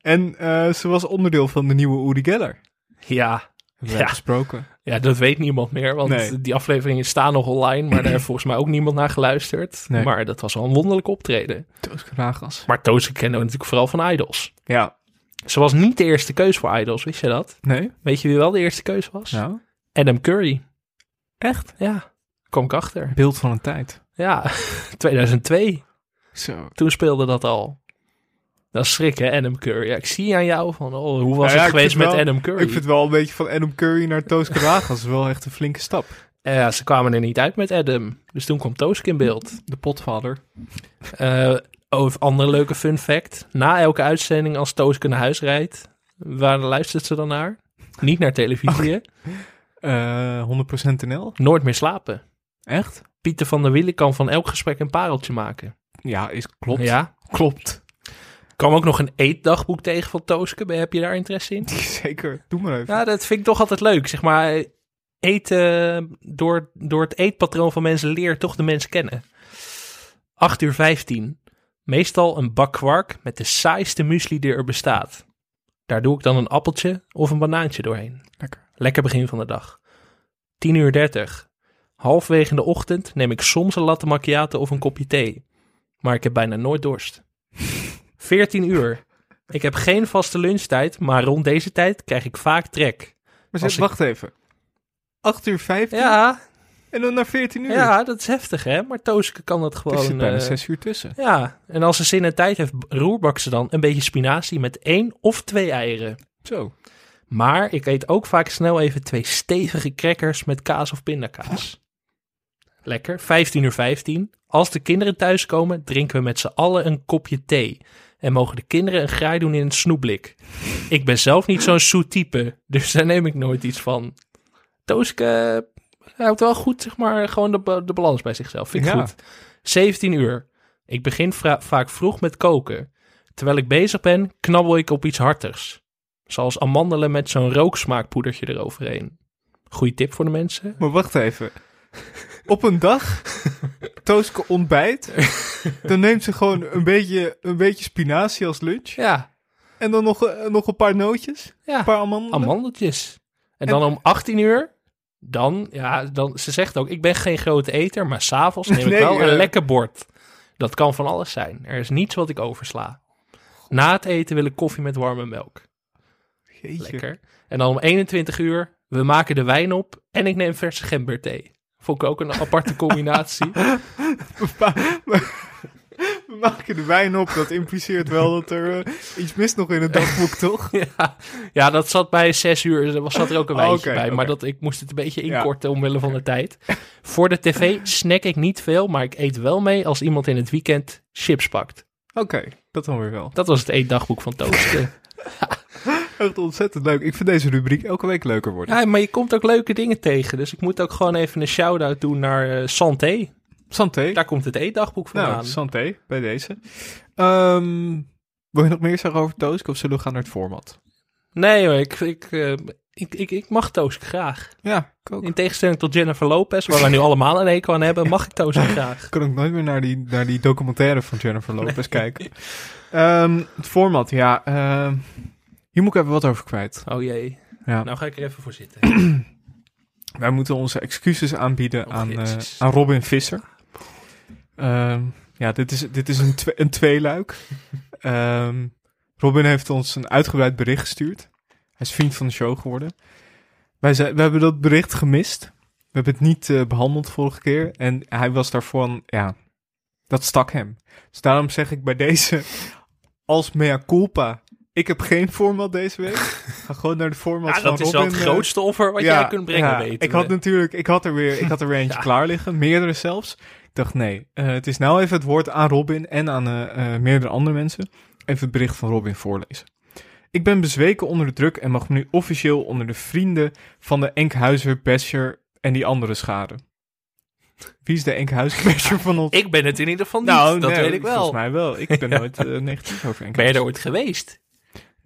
En eh, ze was onderdeel van de nieuwe Uri Geller. Ja. Hebben Ja. gesproken. ja, dat weet niemand meer. Want Nee. die afleveringen staan nog online. Maar daar heeft volgens mij ook niemand naar geluisterd. Nee. Maar dat was wel een wonderlijk optreden. Toos. Maar Toos kennen we natuurlijk vooral van Idols. Ja. Ze was niet de eerste keus voor Idols, wist je dat? Nee? Weet je wie wel de eerste keus was? Nou? Adam Curry. Echt? Ja, kom ik achter. Beeld van een tijd. Ja, 2002. Zo. Toen speelde dat al. Dat is schrik, hè, Adam Curry. Ja, ik zie aan jou van, oh, hoe was Nou ja, het geweest met wel- Adam Curry? Ik vind wel een beetje van Adam Curry naar Toos Karagas. Is wel echt een flinke stap. Ja, ze kwamen er niet uit met Adam. Dus toen kwam Toosk in beeld. De potvader. Eh over andere leuke fun fact. Na elke uitzending als Toosk naar huis rijdt, waar luistert ze dan naar? Niet naar televisie, hè? Eh 100% NL. Nooit meer slapen. Echt? Pieter van der Wielen kan van elk gesprek een pareltje maken. Ja, is klopt. Ja, Klopt. Ik kwam ook nog een eetdagboek tegen van Tooske. Heb je daar interesse in? Zeker. Doe maar even. Ja, dat vind ik toch altijd leuk. Zeg maar, eten, door, door het eetpatroon van mensen leer toch de mens kennen. 8 uur 15. Meestal een bak kwark met de saaiste muesli die er bestaat. Daar doe ik dan een appeltje of een banaantje doorheen. Lekker. Lekker begin van de dag. 10 uur 30. Halfwege in de ochtend neem ik soms een latte macchiato of een kopje thee. Maar ik heb bijna nooit dorst. 14 uur. Ik heb geen vaste lunchtijd, maar rond deze tijd krijg ik vaak trek. Maar ik- wacht even. 8 uur 15 Ja, en dan naar 14 uur. ja, dat is heftig hè. Maar Tooske kan dat er gewoon... zit bijna eh, 6 uur tussen. ja, en als ze zin en tijd heeft, roerbak ze dan een beetje spinazie met één of twee eieren. Zo. Maar ik eet ook vaak snel even twee stevige crackers met kaas of pindakaas. Lekker, 15 uur 15. Als de kinderen thuiskomen, drinken we met z'n allen een kopje thee. En mogen de kinderen een graai doen in een snoepblik. Ik ben zelf niet zo'n zoet type, dus daar neem ik nooit iets van. Tooske houdt wel goed, zeg maar, gewoon de, de balans bij zichzelf. Vind ik Ja. goed. 17 uur. Ik begin vaak vroeg met koken. Terwijl ik bezig ben, knabbel ik op iets hartigs. Zoals amandelen met zo'n rooksmaakpoedertje eroverheen. Goeie tip voor de mensen. Maar wacht even. Op een dag, Tooske ontbijt, dan neemt ze gewoon een beetje, een beetje spinazie als lunch. Ja, En dan nog, eh, nog een paar nootjes, ja. een paar amandelen. amandeltjes. En dan om 18 uur Dan, ja, dan, ze zegt ook, ik ben geen grote eter, maar s'avonds neem ik Nee, wel eh. een lekker bord. Dat kan van alles zijn. Er is niets wat ik oversla. Na het eten wil ik koffie met warme melk. Jeetje. Lekker. En dan om 21 uur, we maken de wijn op en ik neem verse gemberthee. Vond ik ook een aparte combinatie. We maken de wijn op, dat impliceert wel dat er eh, iets mist nog in het dagboek, toch? ja, ja, dat zat bij 6 uur. Er was- zat er ook een Oh, wijntje bij. Maar dat, ik moest het een beetje Ja. inkorten omwille van de tijd. Voor de tv snack ik niet veel, maar ik eet wel mee als iemand in het weekend chips pakt. Oké, dat dan weer wel. Dat was het eetdagboek van Toosten. Echt ontzettend leuk. Ik vind deze rubriek elke week leuker worden. ja, maar je komt ook leuke dingen tegen. Dus ik moet ook gewoon even een shout-out doen naar eh, Santé. Santé. Daar komt het eetdagboek vandaan. Nou, santé bij deze. Ehm, wil je nog meer zeggen over Toosk of zullen we gaan naar het format? Nee hoor, ik, ik, eh, ik, ik, ik mag Toosk graag. Ja, ik ook. In tegenstelling tot Jennifer Lopez, waar we nu allemaal een hekel aan hebben, mag ik Toosk graag. Ik kan ook nooit meer naar die, naar die documentaire van Jennifer Lopez kijken. Ehm, het format, ja. ehm, hier moet ik even wat over kwijt. Oh jee, Ja. nou ga ik er even voor zitten. Wij moeten onze excuses aanbieden Oh, aan, eh, aan Robin Visser. Ehm, ja, dit is, dit is een, een tweeluik. Ehm, Robin heeft ons een uitgebreid bericht gestuurd. Hij is vriend van de show geworden. Wij zei, we hebben dat bericht gemist. We hebben het niet eh, behandeld vorige keer. En hij was daarvan, ja, dat stak hem. Dus daarom zeg ik bij deze, als mea culpa, ik heb geen format deze week. Ga gewoon naar de format Ja, van dat is Robin. wel het eh, grootste offer wat jij kunt brengen, ja, weten Ik had natuurlijk, ik had er weer, ik had er weer eentje Ja. klaar liggen, meerdere zelfs. Ik dacht, nee, eh, het is nou even het woord aan Robin en aan eh, meerdere andere mensen. Even het bericht van Robin voorlezen. Ik ben bezweken onder de druk en mag nu officieel onder de vrienden van de Enkhuizer, Basher en die andere schade. Wie is de Enkhuizer, van ons? Ik ben het in ieder geval niet, nou, dat nee, weet ik wel. Volgens mij wel. Ik ben nooit negatief over Enkhuizer. Ben je er ooit geweest?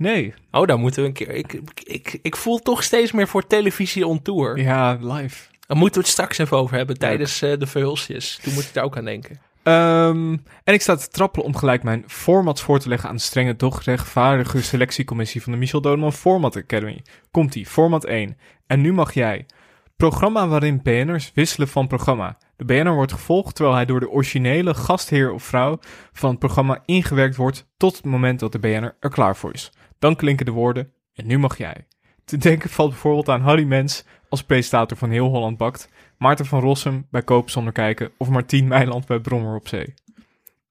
Nee, Oh, daar moeten we een keer... Ik, ik, ik, voel toch steeds meer voor televisie on tour. ja, live. Daar moeten we het straks even over hebben tijdens eh, de verhulsjes. Toen moet ik daar ook aan denken. Ehm, en ik sta te trappelen om gelijk mijn formats voor te leggen aan de strenge, doch rechtvaardige selectiecommissie van de Michel Dodeman Format Academy. Komt-ie, format 1. En nu mag jij. Programma waarin BN'ers wisselen van programma. De BN'er wordt gevolgd terwijl hij door de originele gastheer of vrouw van het programma ingewerkt wordt tot het moment dat de BN'er er klaar voor is. Dan klinken de woorden, en nu mag jij. Te denken valt bijvoorbeeld aan Harry Mens als presentator van Heel Holland Bakt, Maarten van Rossum bij Koop zonder kijken of Martien Meiland bij Brommer op Zee.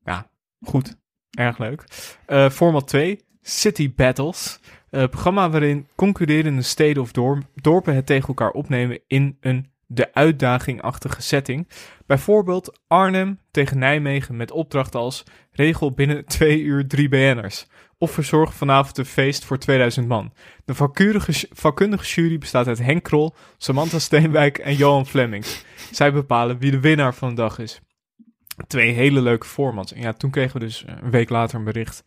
Ja, goed. Erg leuk. Eh, format 2, City Battles. Eh, programma waarin concurrerende steden of dorp- dorpen het tegen elkaar opnemen in een de uitdagingachtige setting. Bijvoorbeeld Arnhem tegen Nijmegen met opdrachten als regel binnen twee uur drie BN'ers. Of verzorg vanavond een feest voor 2000 man. De vakkundige, vakkundige jury bestaat uit Henk Krol, Samantha Steenwijk en Johan Flemings. Zij bepalen wie de winnaar van de dag is. Twee hele leuke formats. En ja, toen kregen we dus eh, een week later een bericht.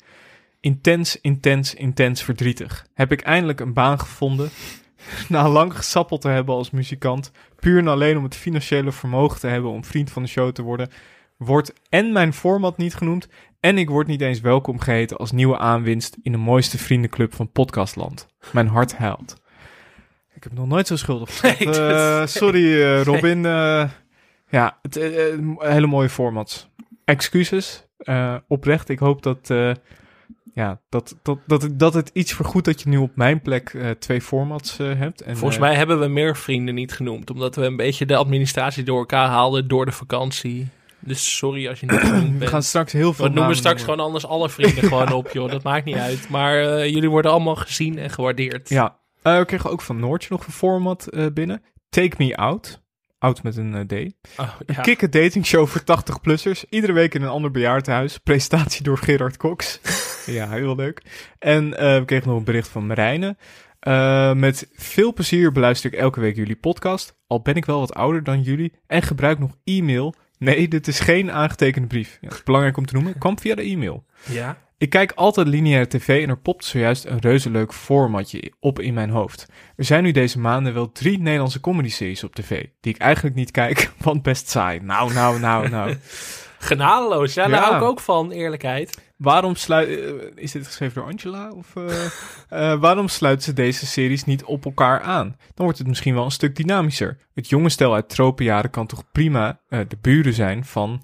Intens, intens, intens verdrietig. Heb ik eindelijk een baan gevonden. Na lang gesappeld te hebben als muzikant. Puur en alleen om het financiële vermogen te hebben om vriend van de show te worden. Wordt en mijn format niet genoemd. En ik word niet eens welkom geheten als nieuwe aanwinst in de mooiste vriendenclub van podcastland. Mijn hart huilt. Ik heb nog nooit zo schuldig gevoeld. Nee, dat- Eh, sorry eh, Robin. Eh, ja, het, hele mooie formats. Excuses. eh, oprecht. Ik hoop dat, eh, ja, dat, dat, dat, het- dat het iets vergoedt dat je nu op mijn plek eh, twee formats eh, hebt. En, Volgens mij hebben we meer vrienden niet genoemd. Omdat we een beetje de administratie door elkaar haalden door de vakantie. Dus sorry als je niet genoemd we bent. gaan straks heel veel We noemen straks noemen. gewoon anders alle vrienden gewoon op, joh. Dat maakt niet uit. Maar eh, jullie worden allemaal gezien en gewaardeerd. Ja, Eh, we kregen ook van Noortje nog een format eh, binnen. Take Me Out. Out met een D. Oh, Een ja. kikke datingshow voor 80-plussers. Iedere week in een ander bejaardenhuis. Presentatie door Gerard Cox. ja, heel leuk. En we kregen nog een bericht van Marijne. Met veel plezier beluister ik elke week jullie podcast. Al ben ik wel wat ouder dan jullie en gebruik nog e-mail. Nee, dit is geen aangetekende brief. Ja, dat is belangrijk om te noemen. Kwam via de e-mail. ja. Ik kijk altijd lineaire tv en er popt zojuist een reuze leuk formatje op in mijn hoofd. Er zijn nu deze maanden wel drie Nederlandse comedy-series op tv, die ik eigenlijk niet kijk, want best saai. Nou, nou, nou, nou. Genadeloos. Ja, daar Ja. hou ik ook van, eerlijkheid. Waarom sluit... eh, is dit geschreven door Angela? Of, eh, eh, waarom sluiten ze deze series niet op elkaar aan? Dan wordt het misschien wel een stuk dynamischer. Het jonge stel uit tropenjaren kan toch prima de buren zijn van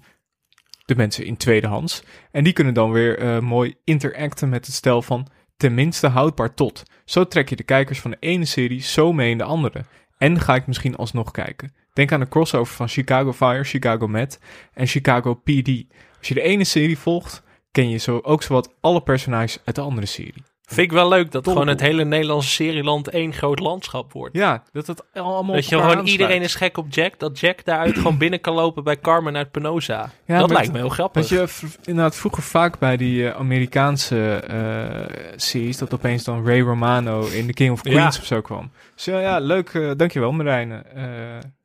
de mensen in tweedehands. En die kunnen dan weer mooi interacten met het stel van tenminste houdbaar tot. Zo trek je de kijkers van de ene serie zo mee in de andere. En ga ik misschien alsnog kijken. Denk aan de crossover van Chicago Fire, Chicago Med en Chicago PD. Als je de ene serie volgt, ken je zo ook zowat alle personages uit de andere serie. Vind ik wel leuk dat gewoon het hele Nederlandse serieland één groot landschap wordt. Ja, dat het allemaal Dat je gewoon iedereen is gek op Jack. Dat Jack daaruit gewoon binnen kan lopen bij Carmen uit Penosa. Ja, dat lijkt me heel grappig. Dat je inderdaad vroeger vaak bij die eh, Amerikaanse eh, series, dat opeens dan Ray Romano in The King of Ja. Queens of zo kwam. Dus ja, ja leuk. eh, dankjewel Marijn. Eh,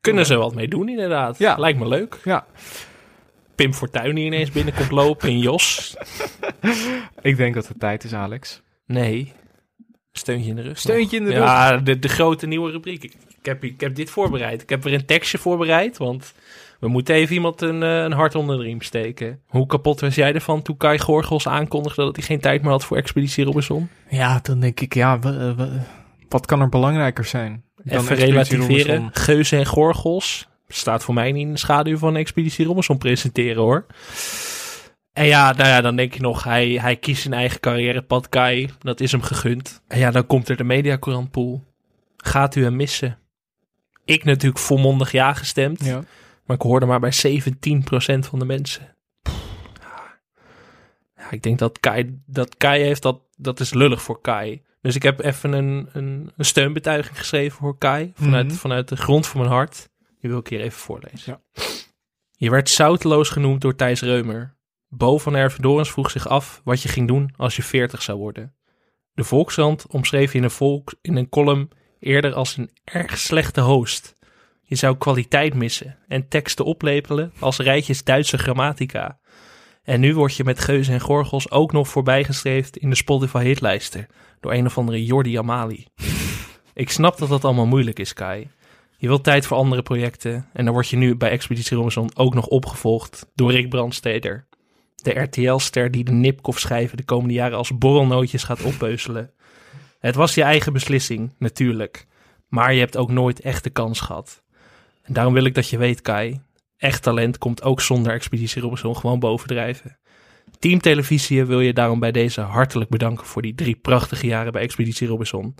Kunnen ze wat mee doen inderdaad. Ja. Lijkt me leuk. Ja, Pim Fortuyn die ineens binnenkomt lopen in Jos. ik denk dat het tijd is, Alex. Nee. Steuntje in de rug. Steuntje in de rug. Ja, de, de grote nieuwe rubriek. Ik, ik heb, ik heb dit voorbereid. Ik heb weer een tekstje voorbereid, want we moeten even iemand een, eh, een hart onder de riem steken. Hoe kapot was jij ervan toen Kai Gorgels aankondigde dat hij geen tijd meer had voor Expeditie Robinson? Ja, dan denk ik, ja, wa- wa- wat kan er belangrijker zijn? dan Even relativeren. Geuzen en Gorgels staat voor mij niet in de schaduw van Expeditie Robinson presenteren hoor. En ja, nou ja, dan denk je nog, hij, hij kiest zijn eigen carrièrepad, Kai. Dat is hem gegund. En ja, dan komt er de mediacourantpool. Gaat u hem missen? Ik natuurlijk volmondig ja gestemd. Ja. Maar ik hoorde maar bij 17% van de mensen. Ja, ik denk dat Kai, dat Kai heeft dat, dat is lullig voor Kai. Dus ik heb even een, een, een steunbetuiging geschreven voor Kai. Vanuit, Mhm. vanuit de grond van mijn hart. Die wil ik hier even voorlezen. Ja. Je werd zouteloos genoemd door Thijs Reumer. Bo van Ervedorens vroeg zich af wat je ging doen als je 40 zou worden. De Volkskrant omschreef je in een, volk, in een column eerder als een erg slechte host. Je zou kwaliteit missen en teksten oplepelen als rijtjes Duitse grammatica. En nu word je met geuzen en gorgels ook nog voorbijgestreefd in de Spotify hitlijsten door een of andere Jordi Amali. Ik snap dat dat allemaal moeilijk is, Kai. Je wilt tijd voor andere projecten en dan word je nu bij Expeditie Robinson ook nog opgevolgd door Rick Brandsteder. De RTL-ster die de Nipkoff-schijven de komende jaren als borrelnootjes gaat oppeuzelen. Het was je eigen beslissing, natuurlijk. Maar je hebt ook nooit echt de kans gehad. En daarom wil ik dat je weet, Kai. Echt talent komt ook zonder Expeditie Robinson gewoon bovendrijven. Team Televisie wil je daarom bij deze hartelijk bedanken voor die drie prachtige jaren bij Expeditie Robinson.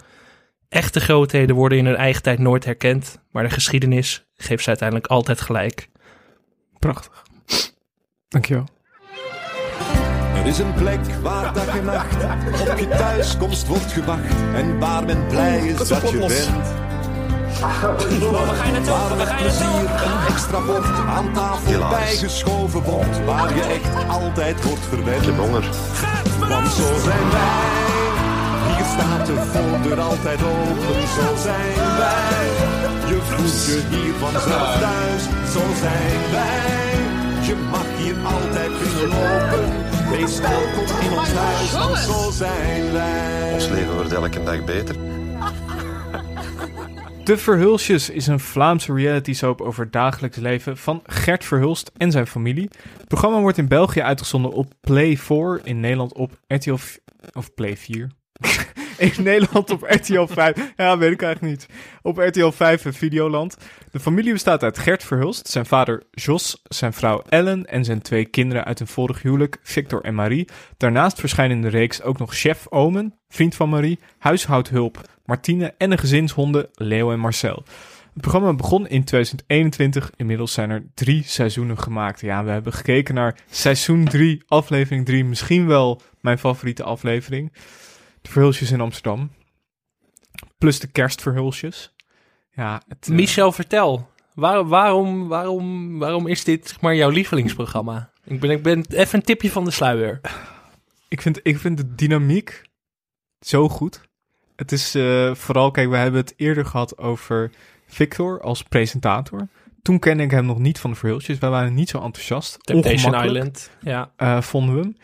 Echte grootheden worden in hun eigen tijd nooit herkend, maar de geschiedenis geeft ze uiteindelijk altijd gelijk. Prachtig. Dankjewel. Er is een plek waar dag en nacht op je thuiskomst wordt gewacht. En waar men blij is dat je bent. Waar met plezier een extra bord aan tafel bijgeschoven wordt. Waar je echt altijd wordt verwend. Ik heb honger. Want zo zijn wij. Staat de voordeur altijd open. Zo zijn wij. Je voelt je hier vanzelf thuis. Zo zijn wij. Je mag hier altijd binnenlopen. Wees welkom in ons huis. Want zo zijn wij. Ons leven wordt elke dag beter. De Verhulsjes is een Vlaamse reality soap over het dagelijks leven van Gert Verhulst en zijn familie. Het programma wordt in België uitgezonden op Play 4, in Nederland op RTL... Of Play 4? In Nederland op RTL 5. Ja, weet ik eigenlijk niet. Op RTL 5 en Videoland. De familie bestaat uit Gert Verhulst, zijn vader Jos, zijn vrouw Ellen en zijn twee kinderen uit een vorig huwelijk, Victor en Marie. Daarnaast verschijnen in de reeks ook nog chef Omen, vriend van Marie, huishoudhulp Martine en de gezinshonden Leo en Marcel. Het programma begon in 2021. Inmiddels zijn er drie seizoenen gemaakt. Ja, we hebben gekeken naar seizoen 3, aflevering 3. Misschien wel mijn favoriete aflevering. De verhulsjes in Amsterdam. Plus de kerstverhulsjes. Ja, het, eh, Michel, vertel. Waar, waarom, waarom, waarom is dit zeg maar, jouw lievelingsprogramma? Ik ben, ik ben even een tipje van de sluier. ik, vind, ik vind de dynamiek zo goed. Het is eh, vooral, kijk, we hebben het eerder gehad over Victor als presentator. Toen kende ik hem nog niet van de verhulsjes. Wij waren niet zo enthousiast. Temptation. Island. Ja. eh, vonden we hem.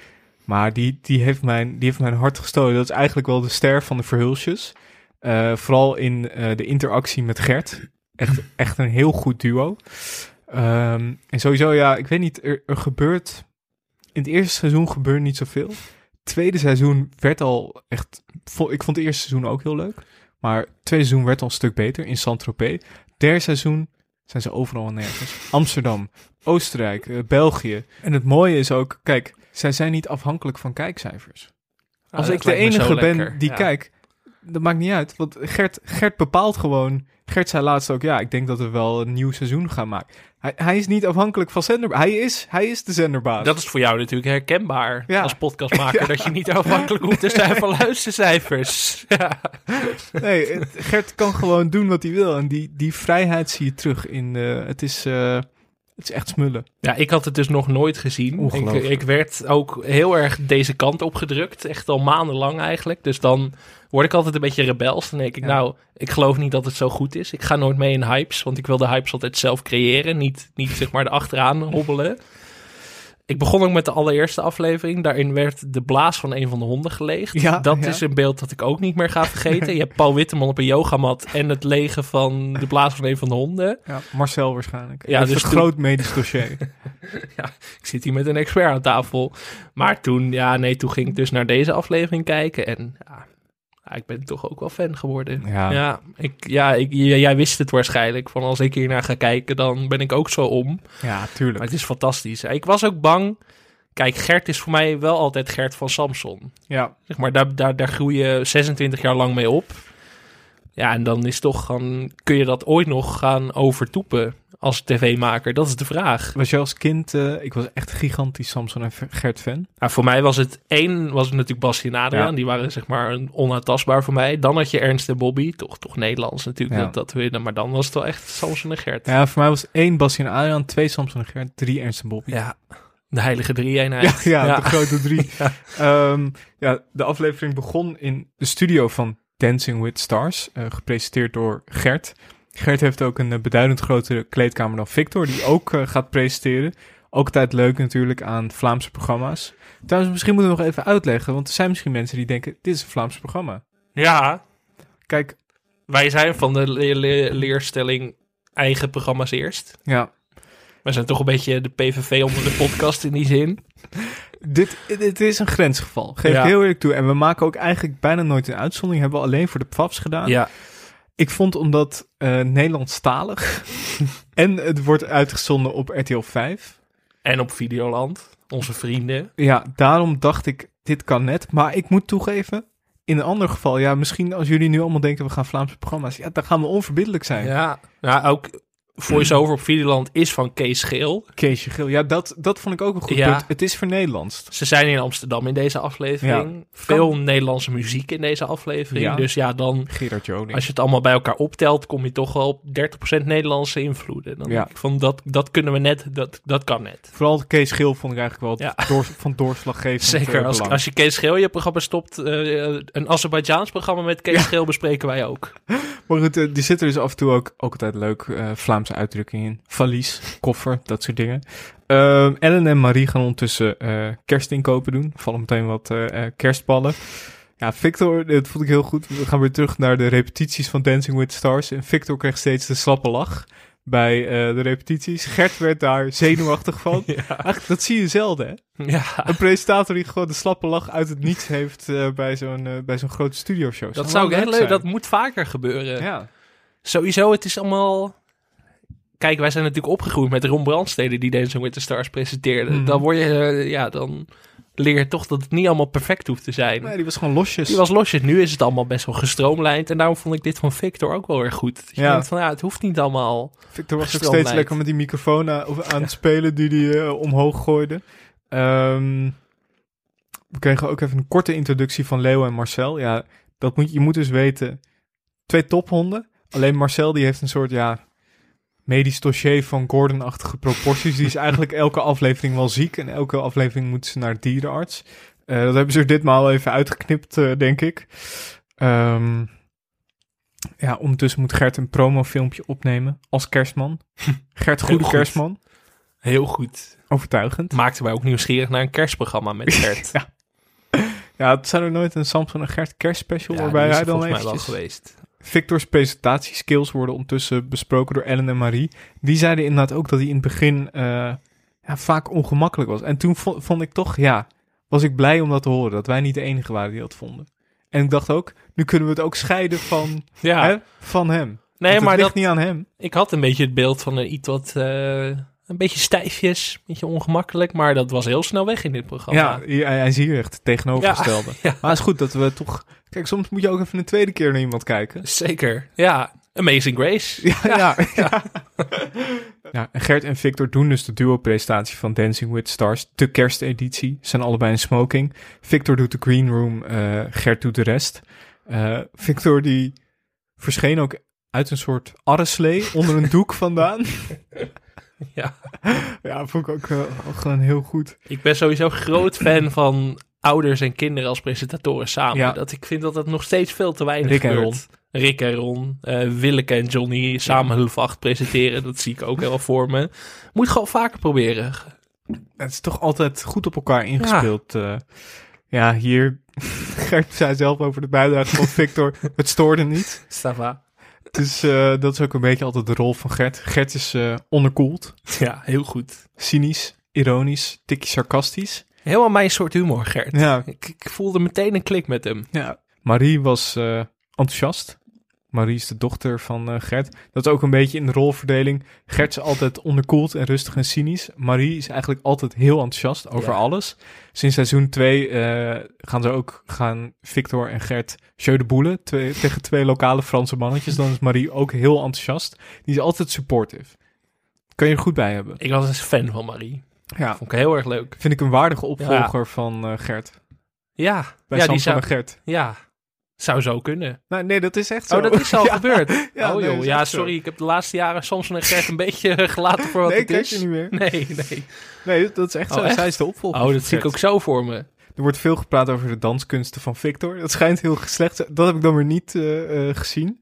Maar die, die, heeft mijn, die heeft mijn hart gestolen. Dat is eigenlijk wel de ster van de verhulsjes. Eh, vooral in eh, de interactie met Gert. Echt, echt een heel goed duo. Ehm, en sowieso, ja, ik weet niet, er, gebeurt in het eerste seizoen gebeurde niet zoveel. Het tweede seizoen werd al echt... Ik vond het eerste seizoen ook heel leuk. Maar het tweede seizoen werd al een stuk beter in Saint-Tropez. Derde seizoen zijn ze overal en nergens. Amsterdam, Oostenrijk, eh, België. En het mooie is ook, kijk, zij zijn niet afhankelijk van kijkcijfers. Als Ah, ik dat de enige ben lekker. die Ja. kijkt, dat maakt niet uit. Want Gert, Gert bepaalt gewoon. Gert zei laatst ook, ja, ik denk dat we wel een nieuw seizoen gaan maken. Hij, hij is niet afhankelijk van zender. Hij is, hij is de zenderbaas. Dat is voor jou natuurlijk herkenbaar Ja. als podcastmaker. Dat je niet afhankelijk hoeft te zijn van luistercijfers. Ja. Nee, Gert kan gewoon doen wat hij wil. En die, die vrijheid zie je terug in. eh, het, is, eh, het is echt smullen. ja, ik had het dus nog nooit gezien. Ik, ik werd ook heel erg deze kant opgedrukt. Echt al maandenlang eigenlijk. Dus dan word ik altijd een beetje rebels. Dan denk ik, Ja. nou, ik geloof niet dat het zo goed is. Ik ga nooit mee in hypes. Want ik wil de hypes altijd zelf creëren. Niet, niet zeg maar erachteraan hobbelen. Ik begon ook met de allereerste aflevering. Daarin werd de blaas van een van de honden geleegd. Ja, dat ja. is een beeld dat ik ook niet meer ga vergeten. Je hebt Paul Witteman op een yogamat en het legen van de blaas van een van de honden. Ja, Marcel waarschijnlijk. Ja, Ja, dus een toen- groot medisch dossier. Ik zit hier met een expert aan tafel. Maar toen, ja, nee, toen ging ik dus naar deze aflevering kijken. En ja, ja, ik ben toch ook wel fan geworden. Ja. Ja, ik, ja ik, jij wist het waarschijnlijk. Van als ik hiernaar ga kijken, dan ben ik ook zo om. ja, Maar tuurlijk. het is fantastisch. Ik was ook bang. Kijk, Gert is voor mij wel altijd Gert van Samson. Ja, Zeg maar, daar, daar, daar groei je 26 jaar lang mee op. Ja, en dan is toch gaan, kun je dat ooit nog gaan overtoepen als tv-maker? Dat is de vraag. was je als kind... eh, ik was echt gigantisch Samson en Gert fan. Nou, voor mij was het één, was het natuurlijk Basje en Adriaan. Ja. Die waren zeg maar onaantastbaar voor mij. Dan had je Ernst en Bobby. Toch, toch Nederlands natuurlijk, Ja. dat, dat winnen. Maar dan was het wel echt Samson en Gert. Ja, voor mij was één Bastien en Adriaan, twee Samson en Gert, drie Ernst en Bobby. Ja, de heilige drie-eenheid. Ja, ja, de grote drie. Ja. Ehm, ja, de aflevering begon in de studio van Dancing with Stars, eh, gepresenteerd door Gert. Gert heeft ook een eh, beduidend grotere kleedkamer dan Victor, die ook eh, gaat presenteren. Ook altijd leuk natuurlijk aan Vlaamse programma's. Trouwens, misschien moeten we nog even uitleggen, want er zijn misschien mensen die denken, dit is een Vlaams programma. ja, Kijk, wij zijn van de le- le- leerstelling eigen programma's eerst. ja, We zijn toch een beetje de PVV onder de podcast in die zin. dit, dit is een grensgeval, geef Ja. heel eerlijk toe. En we maken ook eigenlijk bijna nooit een uitzondering, hebben we alleen voor de PFAFs gedaan. Ja, Ik vond omdat eh Nederlandstalig en het wordt uitgezonden op RTL 5. en op Videoland, onze vrienden. Ja, daarom dacht ik, dit kan net. Maar ik moet toegeven, in een ander geval, ja, misschien als jullie nu allemaal denken we gaan Vlaamse programma's, ja, dan gaan we onverbiddelijk zijn. Ja, nou ook voice-over op Videoland is van Kees Geel. Keesje Geel, ja, dat, dat vond ik ook een goed Ja. punt. Het is vernederlandst. Ze zijn in Amsterdam in deze aflevering. Veel Nederlandse muziek in deze aflevering. Ja. Dus ja, dan, Gerard Joning. als je het allemaal bij elkaar optelt, kom je toch wel op 30% Nederlandse invloeden. Dan Ja. denk ik van dat, dat kunnen we net, dat, dat kan net. Vooral Kees Geel vond ik eigenlijk wel door, van doorslaggevend Zeker, eh, als, als je Kees Geel je programma stopt, eh, een Azerbeidzjaans programma met Kees Geel bespreken wij ook. Maar goed, eh, die zitten dus af en toe ook, ook altijd leuk eh, Vlaamse uitdrukkingen in. Valies, koffer, dat soort dingen. Ehm, Ellen en Marie gaan ondertussen eh kerstinkopen doen. Vallen meteen wat eh, eh, kerstballen. Ja, Victor, dit vond ik heel goed. We gaan weer terug naar de repetities van Dancing with the Stars. En Victor kreeg steeds de slappe lach bij de repetities. Gert werd daar zenuwachtig van. Dat zie je zelden, hè? Ja, Een presentator die gewoon de slappe lach uit het niets heeft bij zo'n bij zo'n grote studioshow. dat zou ik heel leuk, zijn. dat moet vaker gebeuren. Ja. Sowieso, het is allemaal... Kijk, wij zijn natuurlijk opgegroeid met Ron Brandstede die Dancing with the Stars presenteerde. Mhm. Dan word je, eh, ja, dan leer je toch dat het niet allemaal perfect hoeft te zijn. Nee, die was gewoon losjes. Die was losjes. Nu is het allemaal best wel gestroomlijnd. En daarom vond ik dit van Victor ook wel erg goed. Je Ja. denkt van, ja, het hoeft niet allemaal... Victor was ook steeds lekker met die microfoon aan, of aan het spelen die hij eh, omhoog gooide. Ehm, we kregen ook even een korte introductie van Leo en Marcel. Ja, dat moet, je moet dus weten. Twee tophonden. Alleen Marcel die heeft een soort, ja, medisch dossier van Gordon-achtige proporties. Die is eigenlijk elke aflevering wel ziek. En elke aflevering moeten ze naar dierenarts. Eh, dat hebben ze er ditmaal even uitgeknipt, eh, denk ik. Ehm, ja, ondertussen moet Gert een promofilmpje opnemen als kerstman. Gert, goede goed. kerstman. Heel goed. Overtuigend. Maakte mij ook nieuwsgierig naar een kerstprogramma met Gert. Ja. Ja, het zijn er nooit een Samson en Gert kerstspecial Ja, waarbij hij dan volgens mij wel eventjes... geweest. Victor's presentatieskills worden ondertussen besproken door Ellen en Marie. Die zeiden inderdaad ook dat hij in het begin eh, ja, vaak ongemakkelijk was. En toen vo- vond ik toch, ja, was ik blij om dat te horen. Dat wij niet de enige waren die dat vonden. En ik dacht ook, nu kunnen we het ook scheiden van, Ja, hè, van hem. nee, maar ligt dat, niet aan hem. ik had een beetje het beeld van een iets wat... eh, een beetje stijfjes, een beetje ongemakkelijk, maar dat was heel snel weg in dit programma. Ja, hij, is hier echt tegenovergestelde. Ja, ja. Maar het is goed dat we toch... Kijk, soms moet je ook even een tweede keer naar iemand kijken. Zeker. Ja, Amazing Grace. Ja, ja. ja. ja en Gert en Victor doen dus de duo-presentatie van Dancing with Stars, de kersteditie. Ze zijn allebei in smoking. Victor doet de green room, eh, Gert doet de rest. Eh, Victor die verscheen ook uit een soort arreslee onder een doek vandaan. Ja. Ja, vond ik ook eh, gewoon heel goed. Ik ben sowieso groot fan van ouders en kinderen als presentatoren samen. Ja. Dat ik vind dat het nog steeds veel te weinig Rick en gebeurt. Rick en Ron, eh Willeke en Johnny samen Hulf 8 presenteren. Dat zie ik ook heel voor me. Moet gewoon vaker proberen. Het is toch altijd goed op elkaar ingespeeld. Ja, ja hier, Gert zei zelf over de bijdrage van Victor, het stoorde niet. Stava. Dus eh, dat is ook een beetje altijd de rol van Gert. Gert is eh, onderkoeld, Ja, heel goed. cynisch, ironisch, tikje sarcastisch. Helemaal mijn soort humor, Gert. Ja, Ik, ik voelde meteen een klik met hem. ja. Marie was eh, enthousiast. Marie is de dochter van eh, Gert. Dat is ook een beetje in de rolverdeling. Gert is altijd onderkoeld en rustig en cynisch. Marie is eigenlijk altijd heel enthousiast over Ja. alles. Sinds seizoen 2 gaan ze ook gaan Victor en Gert Jeu de twee, tegen twee lokale Franse mannetjes. Dan is Marie ook heel enthousiast. Die is altijd supportive. Kan je er goed bij hebben. Ik was een fan van Marie. Ja, Vond ik heel erg leuk. vind ik een waardige opvolger van eh, Gert. Ja, Bij ja Sam die van zou, Gert. ja, zou zo kunnen. Nou, nee, dat is echt zo. Oh, dat is al Ja. gebeurd. Ja, oh nee, joh, ja, zo. sorry. Ik heb de laatste jaren Samson en Gert een beetje gelaten voor wat Nee, het is. je niet meer. Nee, nee. Nee, dat is echt Oh, zo. echt? Zij is de opvolger. Oh, dat zie ik ook zo voor me. Er wordt veel gepraat over de danskunsten van Victor. Dat schijnt heel slecht Dat heb ik dan weer niet eh, eh, gezien.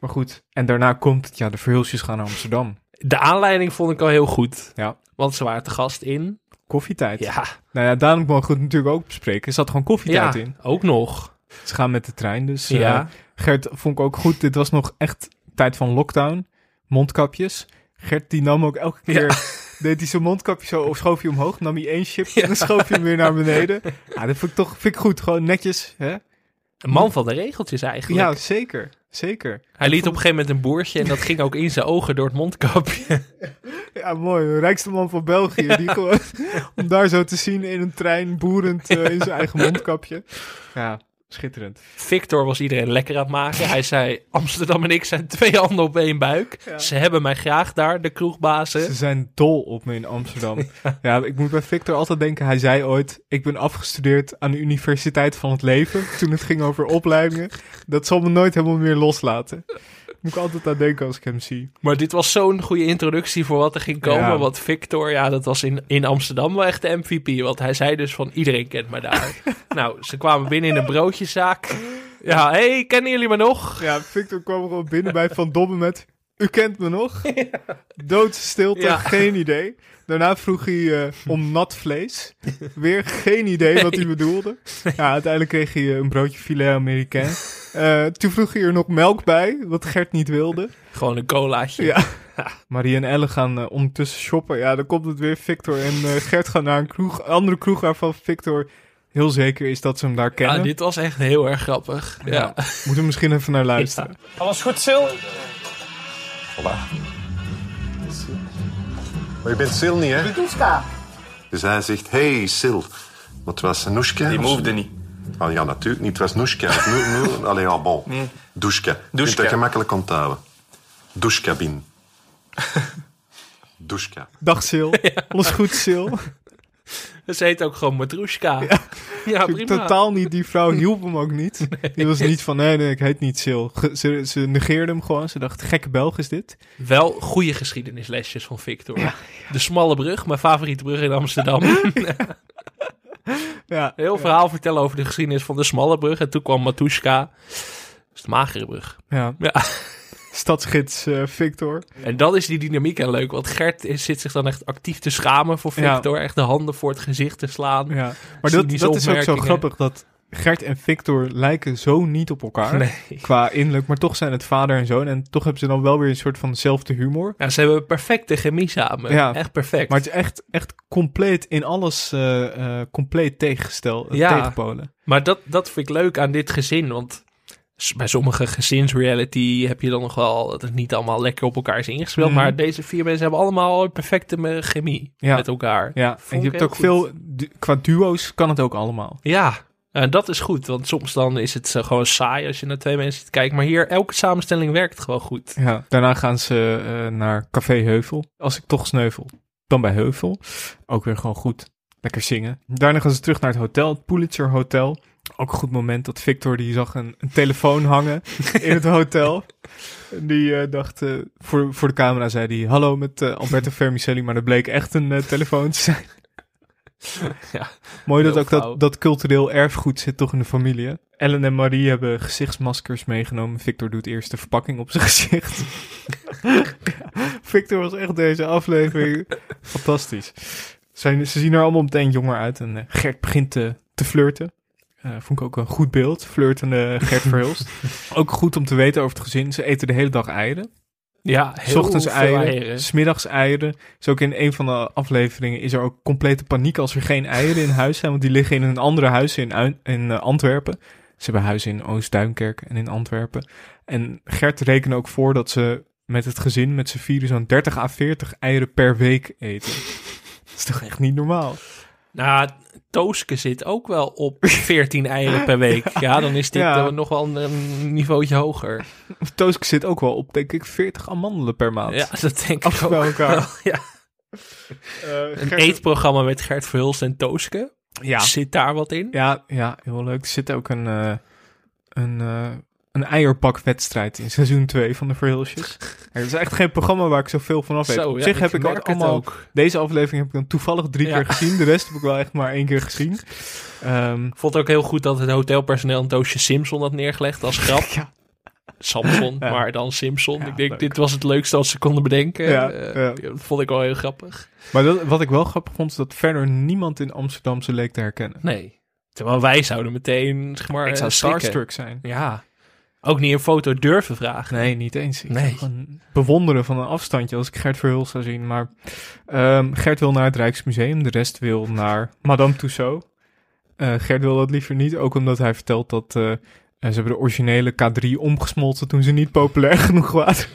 Maar goed. En daarna komt het, ja, de verhulsjes gaan naar Amsterdam. De aanleiding vond ik al heel goed. Ja. Want ze waren te gast in. Koffietijd. Ja, Nou ja, daarom mogen we het natuurlijk ook bespreken. Er zat gewoon koffietijd ja in. ook nog. Ze gaan met de trein, dus eh, Ja. Gert vond ik ook goed. Dit was nog echt tijd van lockdown. Mondkapjes. Gert die nam ook elke keer... Deed hij zijn mondkapje zo, of schoof hij omhoog, nam hij één chip en dan schoof hij hem weer naar beneden. Ja, dat vind ik toch vind ik goed. Gewoon netjes, hè? Een man van de regeltjes eigenlijk. Ja, zeker. Zeker. Hij liet op een gegeven moment een boertje en dat ging ook in zijn ogen door het mondkapje. Ja, mooi. De rijkste man van België. Die gewoon, om daar zo te zien in een trein, boerend eh, in zijn eigen mondkapje. Ja, schitterend. Victor was iedereen lekker aan het maken. Hij zei, Amsterdam en ik zijn twee handen op één buik. Ja. Ze hebben mij graag daar, de Ze kroegbazen. zijn dol op me in Amsterdam. Ja, ik moet bij Victor altijd denken. Hij zei ooit, ik ben afgestudeerd aan de Universiteit van het Leven. Toen het ging over opleidingen. Dat zal me nooit helemaal meer loslaten. Moet ik altijd aan denken als ik hem zie. Maar dit was zo'n goede introductie voor wat er ging komen. Ja. Want Victor, ja, dat was in, in Amsterdam wel echt de MVP. Want hij zei dus van, iedereen kent mij daar. nou, ze kwamen binnen in een broodjeszaak. Ja, hé, hey, kennen jullie me nog? Ja, Victor kwam gewoon binnen bij Van Dobben met... U kent me nog? Doodse stilte, Ja. geen idee. Daarna vroeg hij eh, om nat vlees. Weer geen idee wat hij bedoelde. Ja, uiteindelijk kreeg hij eh, een broodje filet américain. Eh, toen vroeg hij er nog melk bij, wat Gert niet wilde. Gewoon een colaatje. Ja. Marie en Elle gaan eh, ondertussen shoppen. Ja, dan komt het weer. Victor en Gert gaan naar een kroeg, andere kroeg waarvan Victor heel zeker is dat ze hem daar Ja, kennen. dit was echt heel erg grappig. Ja. Ja. Moeten we misschien even naar luisteren. Alles goed, Sil? Maar je bent Sil niet, hè? Toeska. Dus hij zegt, hey Sil. Maar het was Noeska. Die movede niet. Ah, ja, natuurlijk niet. Het was Noeska. Allee, ja, bon. Douchka. Je kunt dat gemakkelijk onthouden. Douchkabine. Douchka. Dag Sil. Alles goed Sil? Ze heet ook gewoon Matrushka. Ja, Ik prima. Totaal niet, die vrouw hielp hem ook niet. Die was niet van, nee, nee, ik heet niet Sil. Ze, ze negeerde hem gewoon. Ze dacht, gekke Belg is dit. Wel goede geschiedenislesjes van Victor. De smalle brug, mijn favoriete brug in Amsterdam. Ja, Heel verhaal vertellen over de geschiedenis van de smalle brug. En toen kwam Matushka. Dat is de magere brug. ja. Ja. Stadsgids eh, Victor. En dan is die dynamiek heel leuk. Want Gert is, zit zich dan echt actief te schamen voor Ja. Victor. Echt de handen voor het gezicht te slaan. Ja. Maar dat, dat is ook zo grappig dat Gert en Victor lijken zo niet op elkaar. Nee. Qua innerlijk, maar toch zijn het vader en zoon. En toch hebben ze dan wel weer een soort van dezelfde humor. Ja, ze hebben perfecte chemie samen. Ja. Echt perfect. Maar het is echt, echt compleet in alles eh, eh, compleet tegenstel, Ja. tegenpolen. Maar dat, dat vind ik leuk aan dit gezin, want bij sommige gezinsreality heb je dan nog wel dat het niet allemaal lekker op elkaar is ingespeeld. Mhm. Maar deze vier mensen hebben allemaal perfecte chemie Ja. met elkaar. Ja, Vond en je hebt ook goed. veel, du- qua duo's kan het ook allemaal. Ja, en dat is goed, want soms dan is het gewoon saai als je naar twee mensen zit kijken. Maar hier, elke samenstelling werkt gewoon goed. Ja, daarna gaan ze eh, naar Café Heuvel. Als ik toch sneuvel, dan bij Heuvel. Ook weer gewoon goed. Lekker zingen. Daarna gaan ze terug naar het hotel, het Pulitzer Hotel. Ook een goed moment dat Victor, die zag een, een telefoon hangen in het hotel. En Die eh, dacht, eh, voor, voor de camera zei hij, hallo met eh, Alberto Vermicelli, maar dat bleek echt een telefoon te zijn. Ja, Mooi dat ook dat, dat cultureel erfgoed zit toch in de familie. hè? Ellen en Marie hebben gezichtsmaskers meegenomen. Victor doet eerst de verpakking op zijn gezicht. Victor was echt deze aflevering fantastisch. Zijn, ze zien er allemaal meteen jonger uit en Gert begint te, te flirten. Eh, vond ik ook een goed beeld, flirtende Gert Verhulst. ook goed om te weten over het gezin. Ze eten de hele dag eieren. ja S heel ochtends eieren, eieren. smiddags eieren. Is ook in een van de afleveringen is er ook complete paniek als er geen eieren in huis zijn. Want die liggen in een andere huis in, in eh, Antwerpen. Ze hebben huizen in Oost-Duinkerk en in Antwerpen. En Gert rekent ook voor dat ze met het gezin, met z'n vieren, zo'n 30 à 40 eieren per week eten. Dat is toch echt niet normaal? Nou, Tooske zit ook wel op 14 eieren per week. Ja, dan is dit Ja. eh, nog wel een, een niveautje hoger. Toosk zit ook wel op, denk ik, 40 amandelen per maand. Ja, dat denk Af ik ook bij elkaar. wel. Ja. Eh, Een Gert- eetprogramma met Gert Verhulst en Tooske. Ja, Zit daar wat in? Ja, ja, heel leuk. Er zit ook een, eh een, een eierpakwedstrijd in seizoen 2 van de Verhulsjes. Het is echt geen programma waar ik zoveel van af weet. Zo, Op ja, zich heb ik het allemaal... ook. Deze aflevering heb ik dan toevallig drie Ja. keer gezien. De rest heb ik wel echt maar één keer gezien. Ehm, Ik vond het ook heel goed dat het hotelpersoneel een doosje Simpson had neergelegd als grap. ja, Samson, Ja. maar dan Simpson. Ja, ik denk, leuk. dit was het leukste wat ze konden bedenken. Ja, Eh. Dat vond ik wel heel grappig. maar dat, wat ik wel grappig vond, is dat verder niemand in Amsterdam ze leek te herkennen. Nee. Terwijl wij zouden meteen, zeg maar, ik zou eh, starstruck zijn. Ja. Ook niet een foto durven vragen. Nee, niet eens. Ik Nee. bewonderen van een afstandje als ik Gert Verhulst zou zien. Maar ehm, Gert wil naar het Rijksmuseum, de rest wil naar Madame Tussauds. Eh, Gert wil dat liever niet, ook omdat hij vertelt dat eh, eh, ze hebben de originele K3 omgesmolten toen ze niet populair genoeg waren.